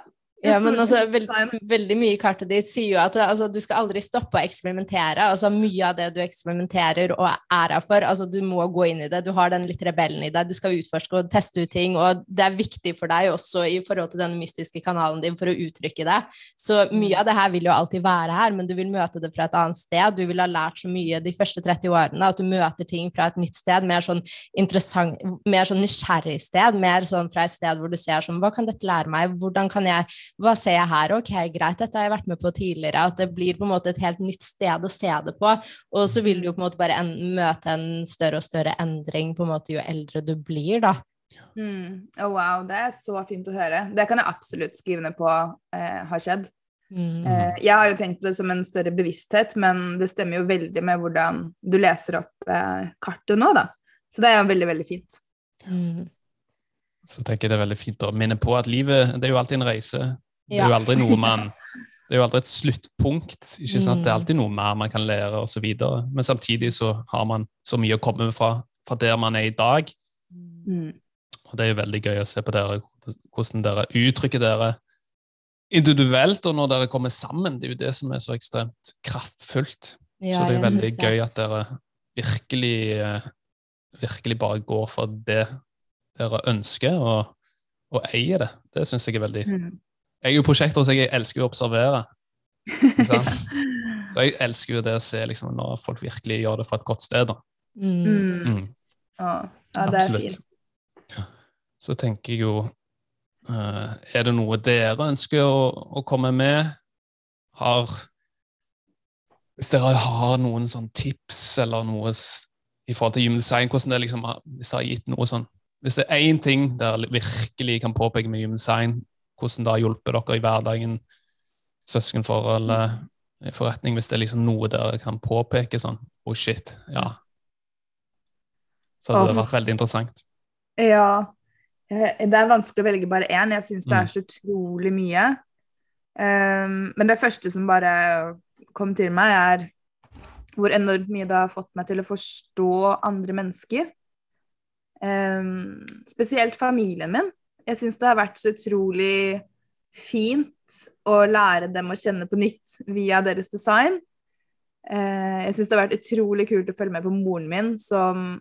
Ja, men altså, veld, veldig mye i kartet ditt sier jo at altså, du skal aldri stoppe å eksperimentere. Altså, mye av det du eksperimenterer og er her for, altså, du må gå inn i det. Du har den litt rebellen i deg. Du skal utforske og teste ut ting. Og det er viktig for deg også i forhold til den mystiske kanalen din for å uttrykke det. Så mye av det her vil jo alltid være her, men du vil møte det fra et annet sted. Du vil ha lært så mye de første 30 årene at du møter ting fra et nytt sted, mer sånn interessant, mer sånn nysgjerrig sted, mer sånn fra et sted hvor du ser sånn Hva kan dette lære meg? Hvordan kan jeg hva ser jeg her? Ok, greit, dette har jeg vært med på tidligere. At det blir på en måte et helt nytt sted å se det på. Og så vil du jo på en måte bare en, møte en større og større endring på en måte jo eldre du blir, da. Mm. Oh, wow, det er så fint å høre. Det kan jeg absolutt skrive ned på eh, har skjedd. Mm. Eh, jeg har jo tenkt det som en større bevissthet, men det stemmer jo veldig med hvordan du leser opp eh, kartet nå, da. Så det er jo veldig, veldig fint. Mm. Så tenker jeg det er veldig fint å minne på at livet det er jo alltid en reise. Det er jo aldri noe man [LAUGHS] det er jo aldri et sluttpunkt. ikke sant? Det er mm. alltid noe mer man kan lære osv. Men samtidig så har man så mye å komme fra, fra der man er i dag. Mm. Og det er jo veldig gøy å se på dere, hvordan dere uttrykker dere individuelt, og når dere kommer sammen. Det er jo det som er så ekstremt kraftfullt. Ja, så det er jo veldig gøy at dere virkelig eh, virkelig bare går for det dere ønsker, og, og eier det. Det syns jeg er veldig Mm. Jeg er jo prosjektor, så jeg elsker å observere. ja. [LAUGHS] Så jeg elsker jo det å se liksom, når folk virkelig gjør det fra et godt sted. Da. Mm. Mm. Mm. Ja, ja, det er Absolutt. fint. Så tenker jeg jo eh, Er det noe dere ønsker å, å komme med? Har Hvis dere har noen sånn tips eller noe i forhold til gymdesign, hvordan det liksom hvis det har gitt noe sånn Hvis det er én ting dere virkelig kan påpeke med Human Design, hvordan det har hjulpet dere i hverdagen, søskenforhold, forretning, hvis det er liksom noe dere kan påpeke sånn Oh, shit. Ja. Så hadde det Åh. vært veldig interessant. Ja. eh, Det er vanskelig å velge bare én. Jeg syns det Mm. er så utrolig mye. Um, men det første som bare kom til meg, er hvor enormt mye det har fått meg til å forstå andre mennesker. Um, spesielt familien min. Jeg syns det har vært så utrolig fint å lære dem å kjenne på nytt via deres design. Eh, jeg syns det har vært utrolig kult å følge med på moren min, som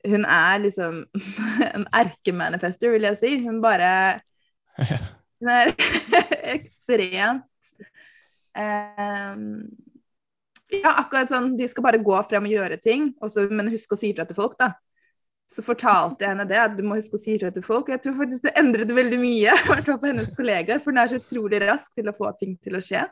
Hun er liksom [LAUGHS] en erkemanifester, vil jeg si. Hun bare [LAUGHS] Hun er [LAUGHS] ekstremt ehm, Ja, akkurat sånn De skal bare gå frem og gjøre ting, også, men husk å si ifra til folk, da. Så fortalte jeg henne det, at du må huske å si ifra til folk. Jeg tror faktisk det endret veldig mye, [LAUGHS] i for hennes kollegaer, for hun er så utrolig rask til å få ting til å skje.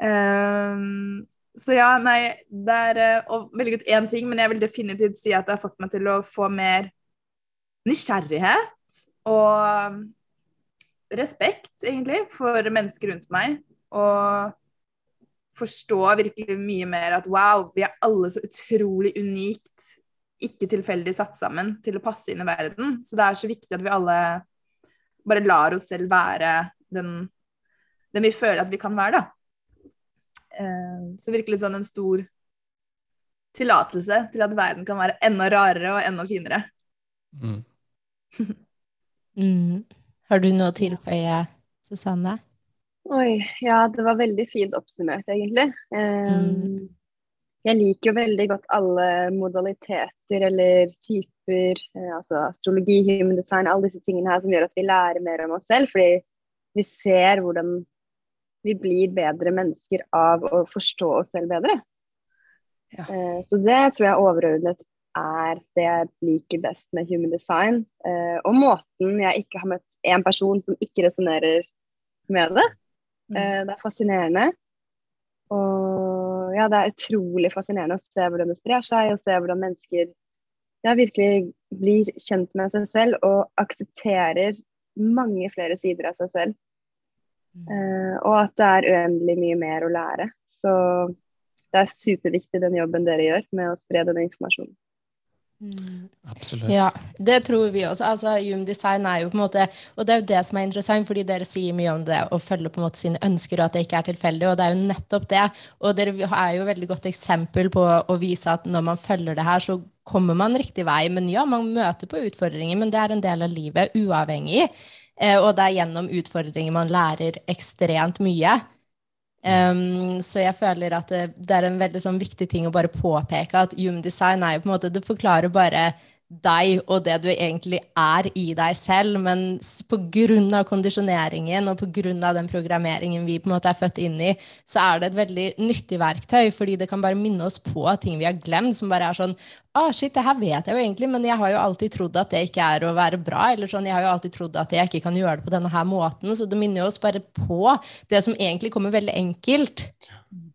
Um, så ja, nei, det er å velge godt én ting, men jeg vil definitivt si at det har fått meg til å få mer nysgjerrighet og respekt, egentlig, for mennesker rundt meg. Og forstå virkelig mye mer at wow, vi er alle så utrolig unikt, ikke tilfeldig satt sammen til å passe inn i verden. Så det er så viktig at vi alle bare lar oss selv være den, den vi føler at vi kan være, da. Eh, Så virkelig sånn en stor tillatelse til at verden kan være enda rarere og enda finere. Mm. [LAUGHS] Mm. Har du noe å tilføye, Susanne? Oi, ja, det var veldig fint oppsummert, egentlig. Um, Mm. Jeg liker jo veldig godt alle modaliteter eller typer, eh, altså astrologi, human design, alle disse tingene her som gjør at vi lærer mer om oss selv, fordi vi ser hvordan vi blir bedre mennesker av å forstå oss selv bedre. Ja. Eh, så det tror jeg overordnet er det jeg liker best med human design. Eh, og måten jeg ikke har møtt en person som ikke resonnerer med det. Mm. Eh, det er fascinerende. Og ja, det er utrolig fascinerende å se hvordan det sprer seg, og se hvordan mennesker ja, virkelig blir kjent med seg selv og aksepterer mange flere sider av seg selv. Uh, og at det er uendelig mye mer å lære. Så det er superviktig den jobben dere gjør med å spre denne informasjonen. Absolutt. Ja, det tror vi også. Altså, Human design er jo på en måte Og det er jo det som er interessant, fordi dere sier mye om det å følge på en måte sine ønsker, og at det ikke er tilfeldig. Og det er jo nettopp det. Og dere er jo et veldig godt eksempel på å vise at når man følger det her, så kommer man riktig vei. Men ja, man møter på utfordringer, men det er en del av livet, uavhengig. Eh, og det er gjennom utfordringer man lærer ekstremt mye. Um, så jeg føler at det, det er en veldig sånn viktig ting å bare påpeke at human design er jo på en måte Det forklarer bare deg og det du egentlig er i deg selv, men pga. kondisjoneringen og av den programmeringen vi på en måte er født inn i, så er det et veldig nyttig verktøy, fordi det kan bare minne oss på ting vi har glemt, som bare er sånn ah, shit, det her vet jeg jo egentlig, men jeg har jo alltid trodd at det ikke er å være bra, eller sånn, jeg har jo alltid trodd at jeg ikke kan gjøre det på denne her måten, så det minner oss bare på det som egentlig kommer veldig enkelt.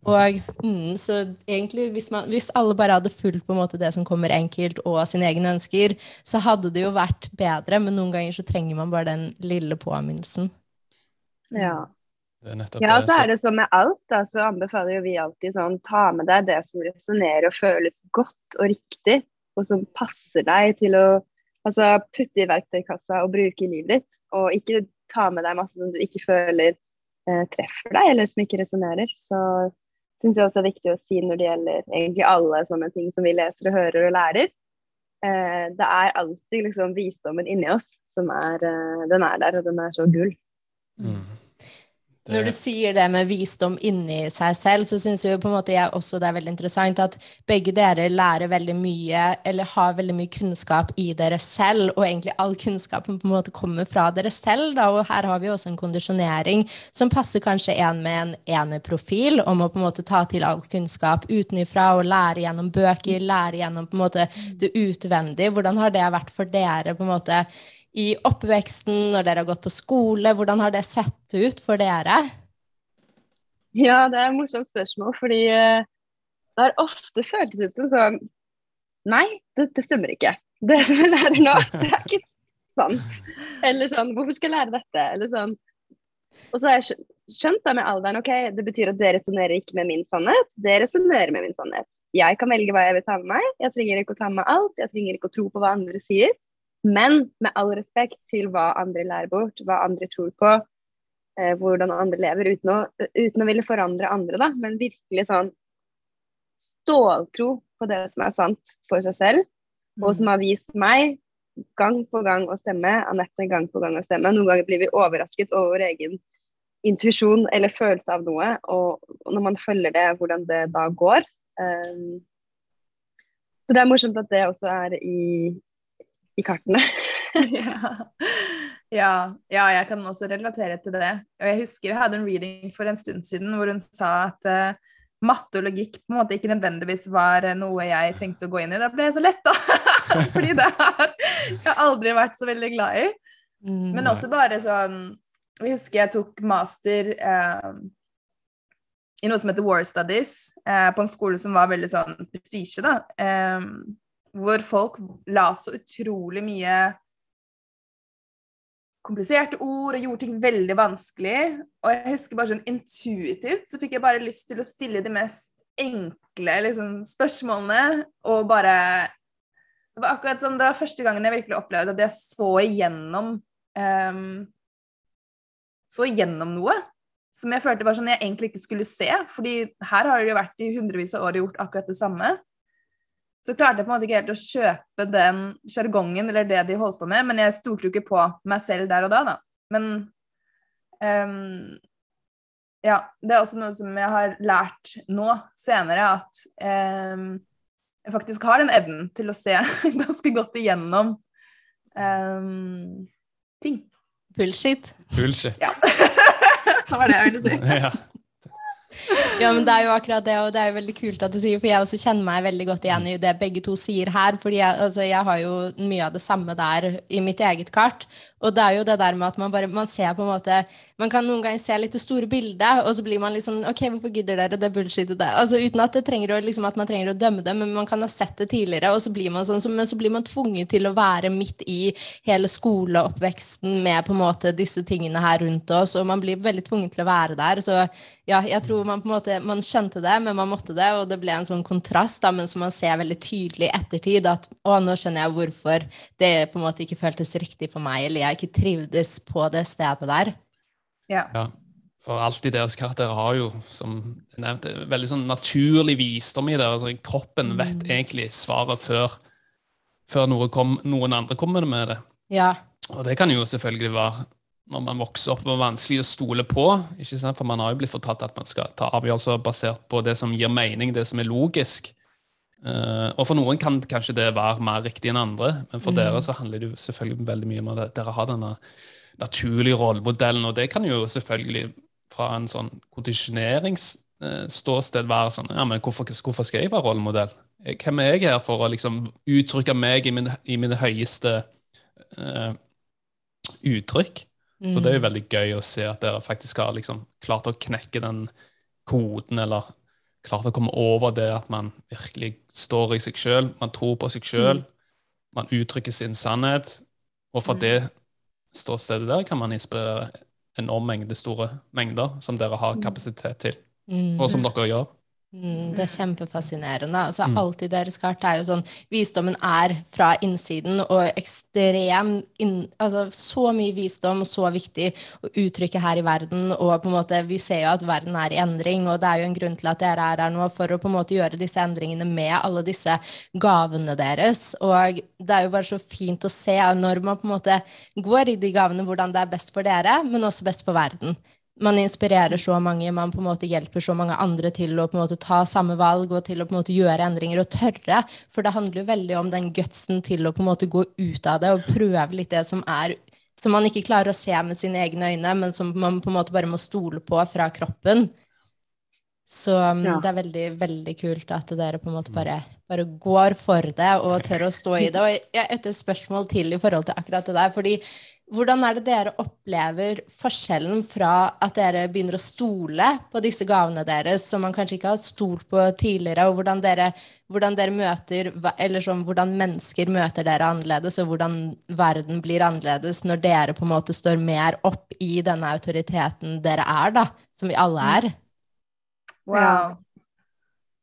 Og mm, så egentlig, hvis, man, hvis alle bare hadde fulgt på en måte det som kommer enkelt, og sine egne ønsker, så hadde det jo vært bedre, men noen ganger så trenger man bare den lille påminnelsen. Ja. Ja, og så er det som med alt, da, så anbefaler jo vi alltid sånn ta med deg det som resonnerer og føles godt og riktig, og som passer deg til å altså, putte i verktøykassa og bruke i livet ditt. Og ikke ta med deg masse som du ikke føler eh, treffer deg, eller som ikke resonnerer. Så syns jeg også er viktig å si når det gjelder egentlig alle sånne ting som vi leser og hører og lærer. Eh, det er alltid liksom visdommen inni oss som er eh, Den er der, og den er så gull. Mm. Når du sier det med visdom inni seg selv, så syns jeg også det er veldig interessant at begge dere lærer veldig mye, eller har veldig mye kunnskap i dere selv, og egentlig all kunnskapen på en måte kommer fra dere selv. Da, og her har vi også en kondisjonering som passer kanskje en med en eneprofil, om å på en måte ta til all kunnskap utenifra og lære gjennom bøker, lære gjennom på en måte det utvendige. Hvordan har det vært for dere på en måte i oppveksten, når dere har gått på skole? Hvordan har det sett ut for dere? Ja, det er et morsomt spørsmål, fordi uh, det har ofte føltes ut som sånn Nei, det, det, stemmer ikke. Det som jeg lærer nå, [LAUGHS] det er ikke sant. Eller sånn Hvorfor skal jeg lære dette? Eller sånn. Og så har jeg skjønt da med alderen ok, det betyr at det resonnerer ikke med min sannhet, det resonnerer med min sannhet. Jeg kan velge hva jeg vil ta med meg. Jeg trenger ikke å ta med meg alt. Jeg trenger ikke å tro på hva andre sier. Men med all respekt til hva andre lærer bort, hva andre tror på, eh, hvordan andre lever, uten å, uten å, ville forandre andre, da, men virkelig sånn ståltro på det som er sant for seg selv, og som har vist meg gang på gang å stemme, Anette gang på gang å stemme. Noen ganger blir vi overrasket over vår egen intuisjon eller følelse av noe, og, og når man følger det, hvordan det da går. Um, så det er morsomt at det også er i, i kartene. [LAUGHS] ja. ja. ja, jeg kan også relatere til det. Og jeg husker jeg hadde en reading for en stund siden hvor hun sa at uh, matte og logikk på en måte ikke nødvendigvis var noe jeg trengte å gå inn i. Da ble jeg så letta! [LAUGHS] Fordi det har jeg aldri vært så veldig glad i. Mm. Men også bare sånn Jeg husker jeg tok master uh, i noe som heter War Studies, uh, på en skole som var veldig sånn prestisje, da. Um, hvor folk la så utrolig mye kompliserte ord og gjorde ting veldig vanskelig. Og jeg husker bare sånn intuitivt så fikk jeg bare lyst til å stille de mest enkle liksom, spørsmålene og bare Det var akkurat som det var første gangen jeg virkelig opplevde at jeg så igjennom um, Så igjennom noe som jeg følte var sånn jeg egentlig ikke skulle se. fordi her har det jo vært i hundrevis av år gjort akkurat det samme så klarte jeg på en måte ikke helt å kjøpe den sjargongen eller det de holdt på med, men jeg stolte jo ikke på meg selv der og da, da. Men um, ja, det er også noe som jeg har lært nå senere, at um, jeg faktisk har den evnen til å se [LAUGHS] ganske godt igjennom um, ting. Bullshit. Bullshit. Ja. [LAUGHS] det var det jeg ville si. ja. Ja, men det er jo akkurat det, og det er jo veldig kult at du sier, for jeg også kjenner meg veldig godt igjen i det begge to sier her. fordi jeg, altså, jeg har jo mye av det samme der i mitt eget kart. Og det er jo det der med at man bare man ser på en måte Man kan noen ganger se litt det store bildet, og så blir man liksom OK, hvorfor gidder dere det bullshitet der? Altså uten at, å, liksom, at man trenger å dømme det, men man kan ha sett det tidligere, og så blir man sånn, så, men så blir man tvunget til å være midt i hele skoleoppveksten med på en måte disse tingene her rundt oss, og man blir veldig tvunget til å være der. Så ja, jeg tror man på en måte man skjønte det, men man måtte det, og det ble en sånn kontrast, da, men som man ser veldig tydelig i ettertid, at å, nå skjønner jeg hvorfor det på en måte ikke føltes riktig for meg, eller jeg ikke trivdes på det stedet der. Ja. ja. For alt i deres karakterer har jo, som jeg nevnte, veldig sånn naturlig visdom i det. Altså, kroppen vet mm. egentlig svaret før, før noe kom, noen andre kommer med det. Ja. Og det kan jo selvfølgelig være når man vokser opp, og vanskelig å stole på. ikke sant? For man har jo blitt fortalt at man skal ta avgjørelser basert på det som gir mening, det som er logisk. Uh, og for noen kan kanskje det være mer riktig enn andre, men for mm. dere så handler det jo selvfølgelig veldig mye om at dere har denne naturlige rollemodellen, og det kan jo selvfølgelig fra en sånn kondisjoneringsståsted være sånn ja, men hvorfor, hvorfor, skal jeg være rollemodell? Hvem er jeg her for å liksom uttrykke meg i min, i min høyeste uh, uttrykk? Mm. Så det er jo mm. veldig gøy å se at dere faktisk har liksom klart å knekke den koden, eller klart å komme over det at man virkelig står i seg sjøl, man tror på seg sjøl, mm. man uttrykker sin sannhet. Og fra mm. det ståstedet der kan man inspirere enorm mengde store mengder som dere har mm. kapasitet til, mm. og som dere gjør. Mm, det er kjempefascinerende. Altså, mm. Alt i deres kart er jo sånn Visdommen er fra innsiden, og ekstrem inn, altså, Så mye visdom, så viktig å uttrykke her i verden. Og på en måte, vi ser jo at verden er i endring, og det er jo en grunn til at dere er her nå for å på en måte gjøre disse endringene med alle disse gavene deres. Og det er jo bare så fint å se når man på en måte går i de gavene, hvordan det er best for dere, men også best for verden. Man inspirerer så mange, man på en måte hjelper så mange andre til å på en måte ta samme valg og til å på en måte gjøre endringer og tørre. For det handler jo veldig om den gutsen til å på en måte gå ut av det og prøve litt det som er som man ikke klarer å se med sine egne øyne, men som man på en måte bare må stole på fra kroppen. Så um, ja. det er veldig, veldig kult at dere på en måte bare, bare går for det og tør å stå i det. Og jeg et spørsmål til i forhold til akkurat det der. fordi hvordan er det dere opplever forskjellen fra at dere begynner å stole på disse gavene deres, som man kanskje ikke har stolt på tidligere, og hvordan dere, hvordan dere møter Eller sånn, hvordan mennesker møter dere annerledes, og hvordan verden blir annerledes når dere på en måte står mer opp i denne autoriteten dere er, da, som vi alle er? Wow. Ja.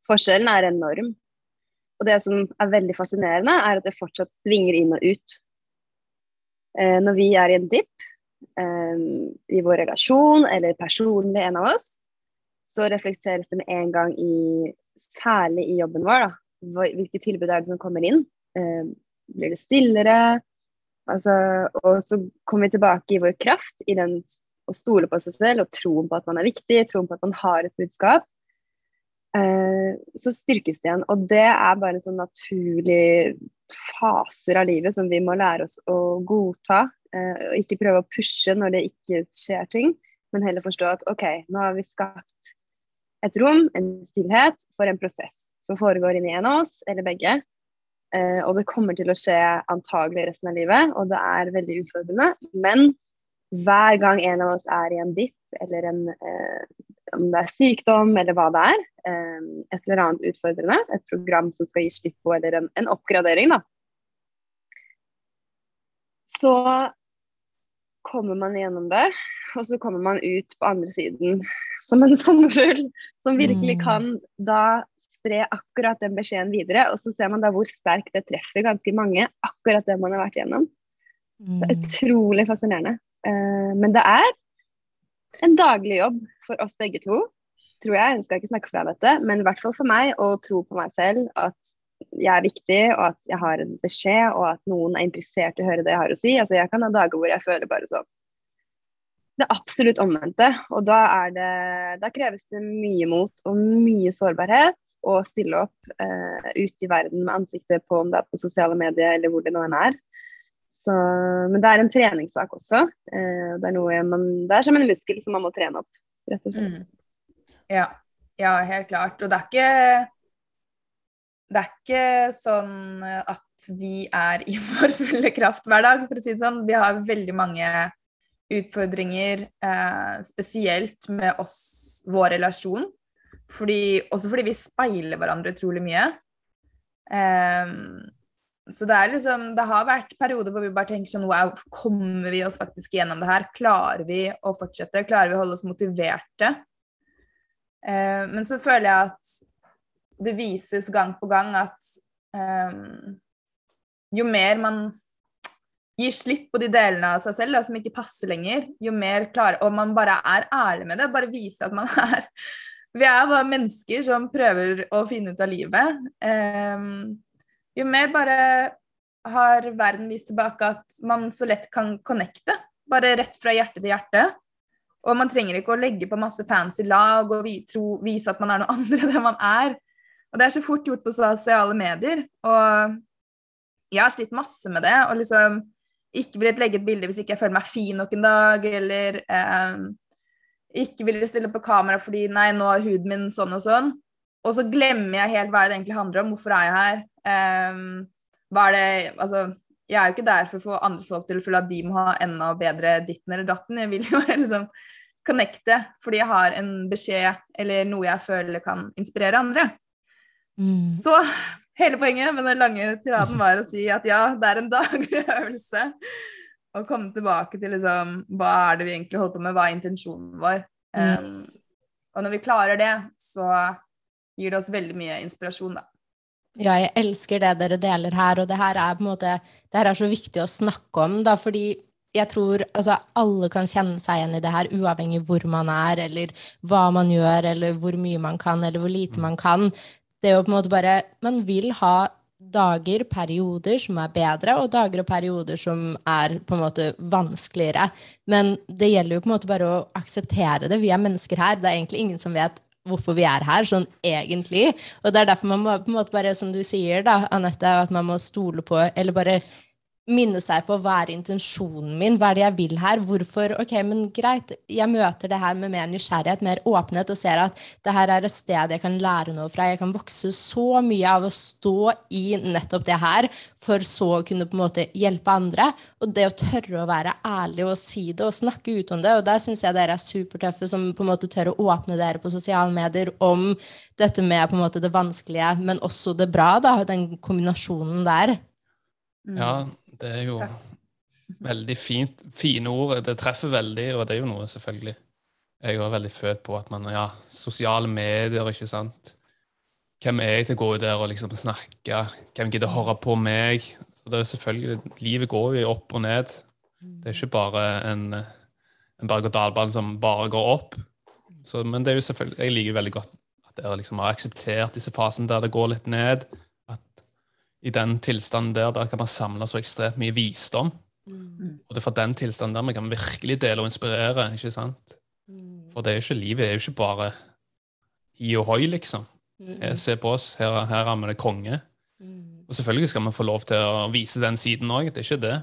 Forskjellen er enorm. Og det som er veldig fascinerende, er at det fortsatt svinger inn og ut. Eh, når vi er i en dipp eh, i vår relasjon, eller personlig en av oss, så reflekteres det med en gang i Særlig i jobben vår, da. Hvilke tilbud er det som kommer inn? Eh, blir det stillere? Altså, og så kommer vi tilbake i vår kraft, i den å stole på seg selv og troen på at man er viktig, troen på at man har et budskap. Eh, så styrkes det igjen. Og det er bare sånn naturlig faser av livet som vi må lære oss å godta. Eh, og ikke prøve å pushe når det ikke skjer ting, men heller forstå at OK, nå har vi skapt et rom, en stillhet, for en prosess som foregår inni en av oss, eller begge. Eh, og det kommer til å skje antagelig resten av livet, og det er veldig utfordrende. Men hver gang en av oss er i en dipp, eller en, om det er sykdom eller hva det er, eh, et eller annet utfordrende, et program som skal gi slipp på, eller en, en oppgradering, da, så kommer man gjennom det, og så kommer man ut på andre siden som en [LAUGHS] sommerfugl som virkelig mm. kan da spre akkurat den beskjeden videre. Og så ser man da hvor sterkt det treffer ganske mange, akkurat det man har vært gjennom. Det er mm. utrolig fascinerende. Uh, men det er en daglig jobb for oss begge to, tror jeg. Jeg skal ikke snakke fra dette, men i hvert fall for meg å tro på meg selv at jeg er viktig, og at jeg har en beskjed, og at noen er interessert i å høre det jeg har å si. Altså, jeg kan ha dager hvor jeg føler bare sånn Det absolutt omvendte. Og da, det, da kreves det mye mot og mye sårbarhet å stille opp eh, ut i verden med ansiktet på, om det er på sosiale medier eller hvor det nå enn er. Så, men det er en treningssak også. Eh, det, er man, det er som en muskel som man må trene opp, rett og slett. Mm. Ja. ja, helt klart. Og det er ikke det er ikke sånn at vi er i [LAUGHS] vår fulle kraft hver dag, for å si det sånn. Vi har veldig mange utfordringer, eh, spesielt med oss, vår relasjon. Fordi, også fordi vi speiler hverandre utrolig mye. Eh, så det er liksom Det har vært perioder hvor vi bare tenker sånn Wow, kommer vi oss faktisk gjennom det her? Klarer vi å fortsette? Klarer vi å holde oss motiverte? Eh, men så føler jeg at det vises gang på gang at um, jo mer man gir slipp på de delene av seg selv da, som ikke passer lenger, jo mer klarer Og man bare er ærlig med det, bare viser at man [LAUGHS] er Vi er bare mennesker som prøver å finne ut av livet. Um, jo mer bare har verden vist tilbake at man så lett kan connecte. Bare rett fra hjerte til hjerte. Og man trenger ikke å legge på masse fancy lag og tro, vise at man er noe [LAUGHS] andre enn man er. Og det er så fort gjort på sosiale medier. Og jeg har slitt masse med det. Og liksom ikke villet legge et bilde hvis ikke jeg føler meg fin nok en dag, eller eh, ikke ville stille på kamera fordi nei, nå er huden min sånn og sånn. Og så glemmer jeg helt hva det egentlig handler om. Hvorfor er jeg her? Um, hva er det Altså, jeg er jo ikke der for å få andre folk til å føle at de må ha enda bedre ditten eller datten. Jeg vil jo [LAUGHS] liksom connecte fordi jeg har en beskjed eller noe jeg føler kan inspirere andre. Mm. Så hele poenget med den lange tiraden var å si at ja, det er en [LAUGHS] daglig øvelse. Å komme tilbake til liksom hva er det vi egentlig holder på med, hva er intensjonen vår. Um, og når vi klarer det, så gir det oss veldig mye inspirasjon, da. Ja, jeg elsker det dere deler her, og det her er på en måte Det her er så viktig å snakke om, da, fordi jeg tror altså, alle kan kjenne seg igjen i det her, uavhengig hvor man er, eller hva man gjør, eller hvor mye man kan, eller hvor lite man kan. Det er jo på en måte bare Man vil ha dager, perioder, som er bedre, og dager og perioder som er på en måte vanskeligere. Men det gjelder jo på en måte bare å akseptere det. Vi er mennesker her. Det er egentlig ingen som vet hvorfor vi er her, sånn egentlig. Og det er derfor man må på en måte bare, som du sier, da, Anette, at man må stole på, eller bare minne seg på hva er intensjonen min, hva er det jeg vil her, hvorfor Ok, men greit, jeg møter det her med mer nysgjerrighet, mer åpenhet, og ser at det her er et sted jeg kan lære noe fra. Jeg kan vokse så mye av å stå i nettopp det her, for så å kunne på en måte hjelpe andre. Og det å tørre å være ærlig og si det og snakke ut om det, og der syns jeg dere er supertøffe som på en måte tør å åpne dere på sosiale medier om dette med på en måte det vanskelige, men også det bra, da, den kombinasjonen der. Ja, det er jo veldig fint. Fine ord. Det treffer veldig, og det er jo noe, selvfølgelig. Jeg er veldig født på at man Ja, sosiale medier, ikke sant. Hvem er jeg til å gå der og liksom snakke? Hvem gidder å høre på meg? Så det er jo selvfølgelig, Livet går jo opp og ned. Det er ikke bare en, en berg-og-dal-bane som bare går opp. Så, men det er jo selvfølgelig, jeg liker veldig godt at dere liksom har akseptert disse fasene der det går litt ned i den tilstanden der, der kan man samle så ekstremt mye visdom. Mm. Og det er fra den tilstanden der vi kan virkelig dele og inspirere. ikke sant? Mm. For det er jo ikke livet er jo ikke bare hi og hoi, liksom. Mm. Se på oss, her, her er vi det konge. Mm. Og selvfølgelig skal vi få lov til å vise den siden òg, det er ikke det.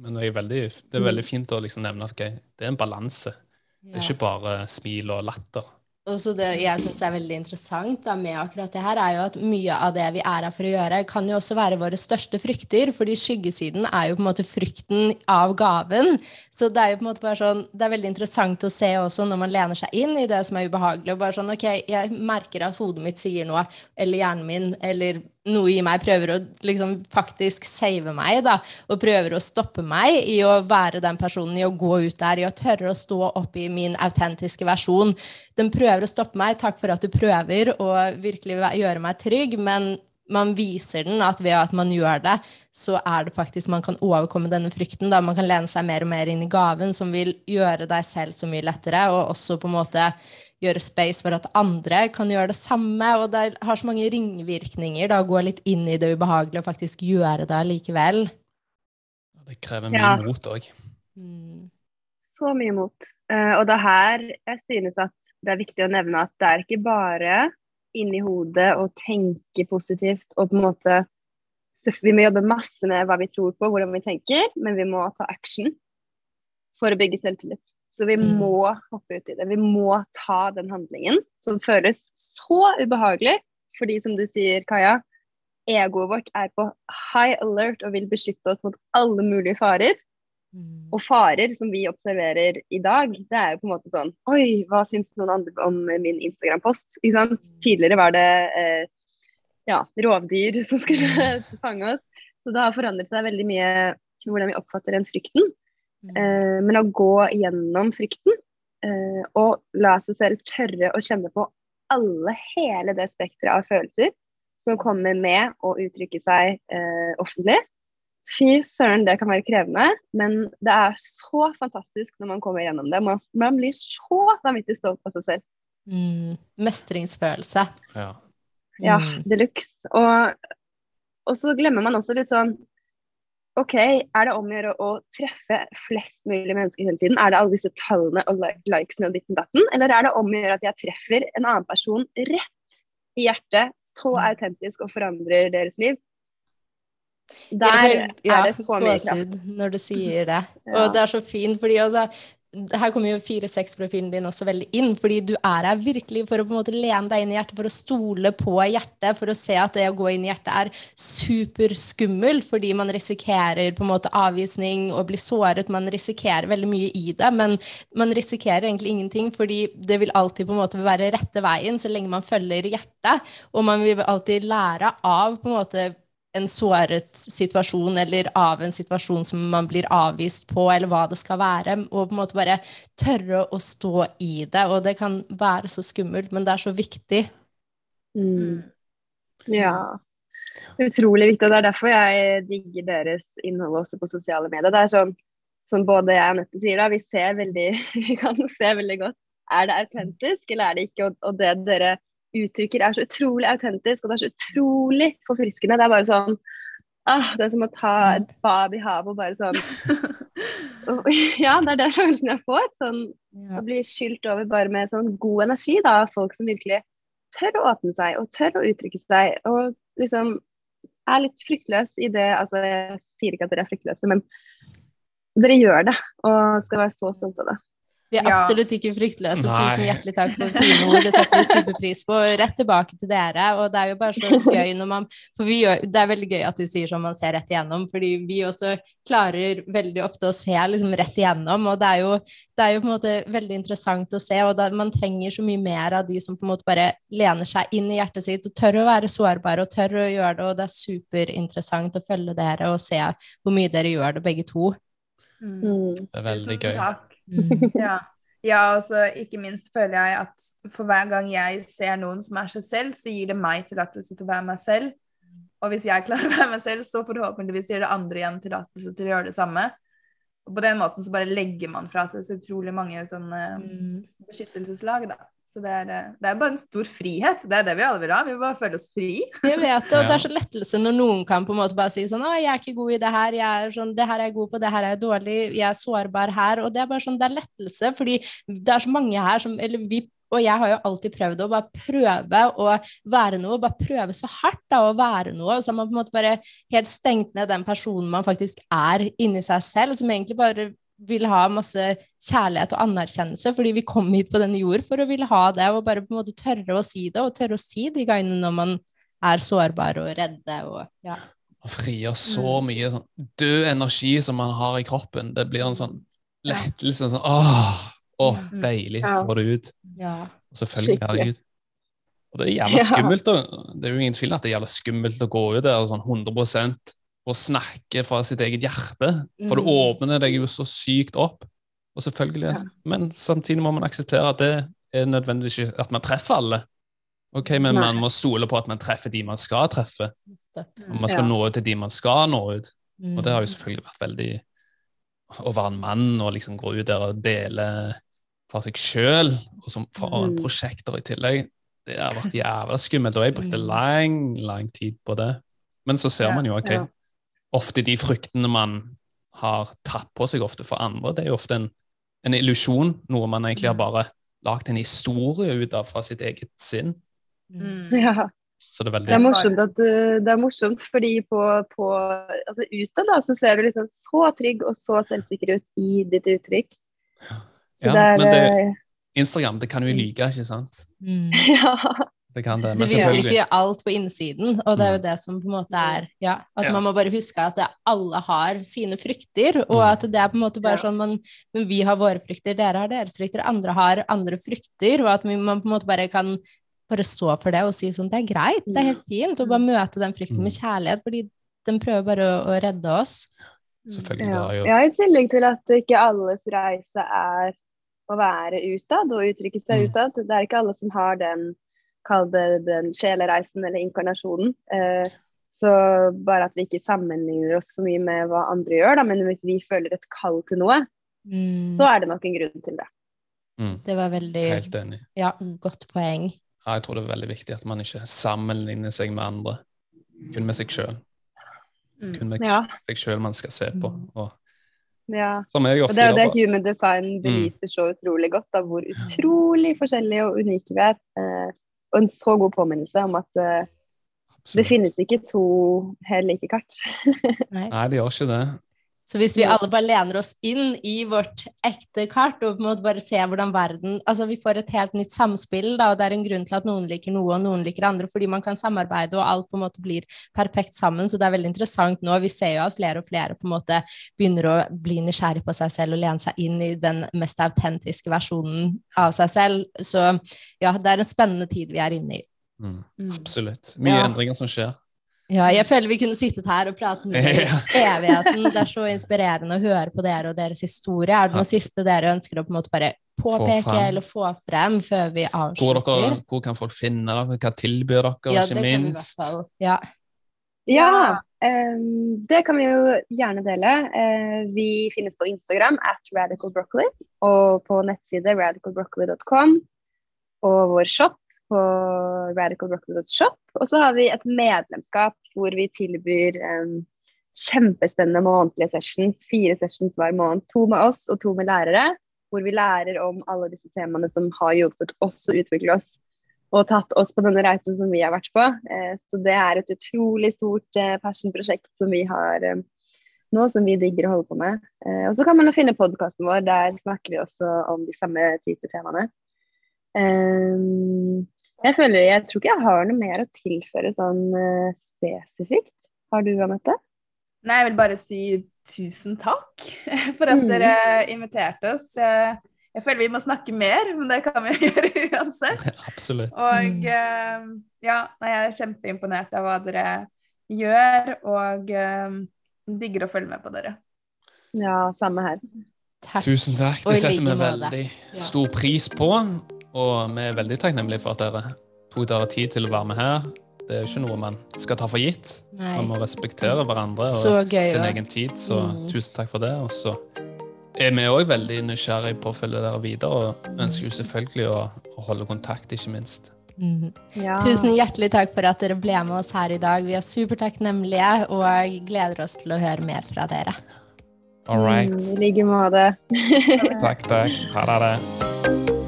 Men det er veldig, det er veldig fint å liksom nevne at okay, det er en balanse. Det er ikke bare smil og latter. Og så det jeg syns er veldig interessant da, med akkurat det her, er jo at mye av det vi er her for å gjøre, kan jo også være våre største frykter, fordi skyggesiden er jo på en måte frykten av gaven. Så det er jo på en måte bare sånn, det er veldig interessant å se også når man lener seg inn i det som er ubehagelig, og bare sånn OK, jeg merker at hodet mitt sier noe, eller hjernen min, eller noe i meg prøver å liksom faktisk save meg, da, og prøver å stoppe meg i å være den personen, i å gå ut der, i å tørre å stå opp i min autentiske versjon. Den prøver å stoppe meg. Takk for at du prøver å virkelig gjøre meg trygg, men man viser den at ved at man gjør det, så er det faktisk man kan overkomme denne frykten. Da. Man kan lene seg mer og mer inn i gaven, som vil gjøre deg selv så mye lettere, og også på en måte gjøre space for at andre kan gjøre det samme. Og det har så mange ringvirkninger da, å gå litt inn i det ubehagelige og faktisk gjøre det likevel. Det krever mye ja. mot òg. Mm. Så mye mot. Uh, og det er her jeg synes at det er viktig å nevne at det er ikke bare inni hodet å tenke positivt og på en måte Vi må jobbe masse med hva vi tror på, hvordan vi tenker, men vi må ta action for å bygge selvtillit. Så vi mm. må hoppe ut i det. Vi må ta den handlingen som føles så ubehagelig. Fordi som du sier, Kaja, egoet vårt er på high alert og vil beskytte oss mot alle mulige farer. Mm. Og farer som vi observerer i dag, det er jo på en måte sånn Oi, hva syns noen andre om min Instagram-post? Mm. Tidligere var det eh, ja, rovdyr som skulle [LAUGHS] fange oss. Så det har forandret seg veldig mye hvordan vi oppfatter den frykten. Mm. Eh, men å gå gjennom frykten eh, og la seg selv tørre å kjenne på alle, hele det spekteret av følelser som kommer med å uttrykke seg eh, offentlig. Fy søren, det kan være krevende, men det er så fantastisk når man kommer gjennom det. Man, man blir så vanvittig stolt av seg selv. Mm, mestringsfølelse. Ja, ja mm. de luxe. Og, og så glemmer man også litt sånn OK, er det om å gjøre å treffe flest mulig mennesker hele tiden? Er det alle disse tallene og likesene og ditten datten? Eller er det om å gjøre at jeg treffer en annen person rett i hjertet, så mm. autentisk og forandrer deres liv? Der ja, er det så mye kraft. Når du sier det. Og det er så fint, fordi altså, her kommer jo 4-6-profilen din også veldig inn, fordi du er her virkelig for å på en måte lene deg inn i hjertet, for å stole på hjertet, for å se at det å gå inn i hjertet er superskummelt, fordi man risikerer på en måte avvisning og blir såret. Man risikerer veldig mye i det, men man risikerer egentlig ingenting, fordi det vil alltid på en måte være rette veien så lenge man følger hjertet, og man vil alltid lære av på en måte en såret situasjon eller av en situasjon som man blir avvist på, eller hva det skal være. Og på en måte bare tørre å stå i det. Og det kan være så skummelt, men det er så viktig. Mm. Ja. Utrolig viktig. Og det er derfor jeg digger deres innhold også på sosiale medier. Det er sånn som både jeg og Anette sier, da, vi ser veldig [LAUGHS] Vi kan se veldig godt. Er det autentisk, eller er det ikke? Og, og det dere uttrykker, er så utrolig autentisk, og det er så utrolig forfriskende. Det er bare sånn ah, Det er som å ta et bad i havet og bare sånn [LAUGHS] [LAUGHS] Ja, det er den følelsen jeg får. Sånn å bli skylt over bare med sånn god energi da, av folk som virkelig tør å åpne seg og tør å uttrykke seg. Og liksom er litt fryktløs i det Altså, jeg sier ikke at dere er fryktløse, men dere gjør det og skal være så stolte av det. Vi er absolutt ikke fryktløse. Nei. Tusen hjertelig takk for fine ord. Det setter vi superpris på. Rett tilbake til dere. Og det er jo bare så [LAUGHS] gøy når man For vi, det er veldig gøy at du sier sånn man ser rett igjennom, fordi vi også klarer veldig ofte å se liksom rett igjennom. Og det er jo, det er jo på en måte veldig interessant å se, og da, man trenger så mye mer av de som på en måte bare lener seg inn i hjertet sitt og tør å være sårbare og tør å gjøre det, og det er superinteressant å følge dere og se hvor mye dere gjør det, begge to. Mm. Det er veldig gøy. Mm. [LAUGHS] ja. ja, så ikke minst føler jeg at for hver gang jeg ser noen som er seg selv, så gir det meg tillatelse til å være meg selv. Og hvis jeg klarer å være meg selv, så forhåpentligvis gir det andre igjen tillatelse til å gjøre det samme. Og på den måten så bare legger man fra seg så utrolig mange sånne mm. beskyttelseslag, da. Så det er, eh, det er, bare en stor frihet. Det er det vi alle vil ha. Vi vil bare føle oss fri. [LAUGHS] Jeg vet det, og det er så lettelse når noen kan på en måte bare si sånn 'Å, jeg er ikke god i det her. Jeg er sånn, det her er jeg god på, det her er jeg dårlig. Jeg er sårbar her.' Og det er bare sånn, det er lettelse, fordi det er så mange her som Eller vi og jeg har jo alltid prøvd å bare prøve å være noe, bare prøve så hardt da, å være noe. Og så har man på en måte bare helt stengt ned den personen man faktisk er inni seg selv, som egentlig bare vil ha masse kjærlighet og anerkjennelse, fordi vi kom hit på denne jord for å ville ha det, og bare på en måte tørre å si det, og tørre å si de gangene når man er sårbar og redde og ja. Man frigjør så mm. mye sånn død energi som man har i kroppen. Det blir en sånn lettelse. Sånn, åh, åh, mm. deilig. å Få det ut. Ja. Og selvfølgelig, herregud. Og det er jævla skummelt. Det er jo ingen tvil at det er jævla skummelt å gå ut der sånn 100% å snakke fra sitt eget hjerte. For det mm. åpner deg jo så sykt opp. Og selvfølgelig, ja. Men samtidig må man akseptere at det er nødvendigvis ikke at man treffer alle. Ok, Men Nei. man må stole på at man treffer de man skal treffe. Og man skal ja. nå ut til de man skal nå ut. Mm. Og det har jo selvfølgelig vært veldig Å være en mann og liksom gå ut der og dele fra seg sjøl, og som for mm. prosjekter i tillegg, det har vært jævla skummelt. Og jeg brukte mm. lang, lang tid på det. Men så ser man jo, OK, ofte de fryktene man har tatt på seg ofte for andre, det er jo ofte en, en illusjon, noe man egentlig har mm. bare lagd en historie ut av fra sitt eget sinn. Mm. Ja. Så det er, det er morsomt at du, det er morsomt, fordi på, på altså utad så ser du liksom så trygg og så selvsikker ut i ditt uttrykk. Ja, ja det er, men det, eh, Instagram, det kan jo lyge, ikke sant? Mm. [LAUGHS] Ja. Det kan det. Men det viser ikke alt på innsiden, og det er jo mm. det som på en måte er Ja, at ja. man må bare huske at alle har sine frykter, og mm. at det er på en måte bare ja. sånn man, men Vi har våre frykter, dere har deres frykter, andre har andre frykter, og at man på en måte bare kan bare stå for det og si sånn Det er greit, det er helt fint, og bare møte den frykten med mm. kjærlighet, fordi den prøver bare å, å redde oss. Selvfølgelig. Ja. Jo... ja, i tillegg til at ikke alles reise er å være utad og uttrykke seg utad. Det er ikke alle som har den Kall det den sjelereisen eller inkarnasjonen. Eh, så bare at vi ikke sammenligner oss for mye med hva andre gjør, da. men hvis vi føler et kall til noe, mm. så er det nok en grunn til det. Mm. Det var veldig Helt enig. Ja, godt poeng. Ja, jeg tror det er veldig viktig at man ikke sammenligner seg med andre, kun med seg sjøl. Mm. Kun med ja. seg sjøl man skal se på. Mm. Og, ja. og det er jo det human design mm. beviser så utrolig godt, da, hvor utrolig forskjellige og unike vi er. Eh, og en så god påminnelse om at eh, det finnes ikke to helt like kart. [LAUGHS] Nei. Nei, det gjør ikke det. Så hvis vi alle bare lener oss inn i vårt ekte kart og på en måte bare ser hvordan verden Altså vi får et helt nytt samspill, da, og det er en grunn til at noen liker noe og noen liker andre, fordi man kan samarbeide og alt på en måte blir perfekt sammen. Så det er veldig interessant nå. Vi ser jo at flere og flere på en måte begynner å bli nysgjerrig på seg selv og lene seg inn i den mest autentiske versjonen av seg selv. Så ja, det er en spennende tid vi er inne i. Mm, mm. absolutt. Mye ja. endringer som skjer. Ja, jeg føler vi kunne sittet her og pratet med dere i [LAUGHS] evigheten. Det er så inspirerende å høre på dere og deres historie. Er det noe siste dere ønsker å på en måte bare påpeke få eller få frem før vi avslutter? Hvor, dere, hvor kan folk finne dere? Hva tilbyr dere, ja, ikke minst? Ja, ja um, det kan vi jo gjerne dele. Uh, vi finnes på Instagram at radicalbroccoli og på nettside radicalbroccoli.com og vår shop på radicalrock.shop. Og så har vi et medlemskap hvor vi tilbyr um, kjempespennende månedlige sessions. Fire sessions hver måned. To med oss og to med lærere. Hvor vi lærer om alle disse temaene som har hjulpet oss å utvikle oss og tatt oss på denne reisen som vi har vært på. Eh, så det er et utrolig stort eh, passion-prosjekt som vi har eh, nå, som vi digger å holde på med. Eh, og så kan man jo finne podkasten vår, der snakker vi også om de samme type temaene. Jeg føler, jeg tror ikke jeg har noe mer å tilføre sånn uh, spesifikt. Har du, Anette? Nei, jeg vil bare si tusen takk [LAUGHS] for at mm. dere inviterte oss. Jeg, jeg, føler vi må snakke mer, men det kan vi [LAUGHS] gjøre uansett. [LAUGHS] Absolutt. Og uh, ja, jeg er kjempeimponert av hva dere gjør, og uh, digger å følge med på dere. Ja, samme her. Takk. Tusen takk. Det setter vi veldig stor pris på. Og vi er veldig takknemlige for at dere tok dere tid til å være med her. Det er jo ikke noe man skal ta for gitt. Nei. Man må respektere hverandre og gøy, sin egen tid. Så mm. tusen takk for det. Og så er vi òg veldig nysgjerrige på å følge dere videre, og ønsker jo selvfølgelig å, å holde kontakt, ikke minst. Mm. Ja. Tusen hjertelig takk for at dere ble med oss her i dag. Vi er supertakknemlige og gleder oss til å høre mer fra dere. All right. Mm, I like måte. takk, takk. Ha det.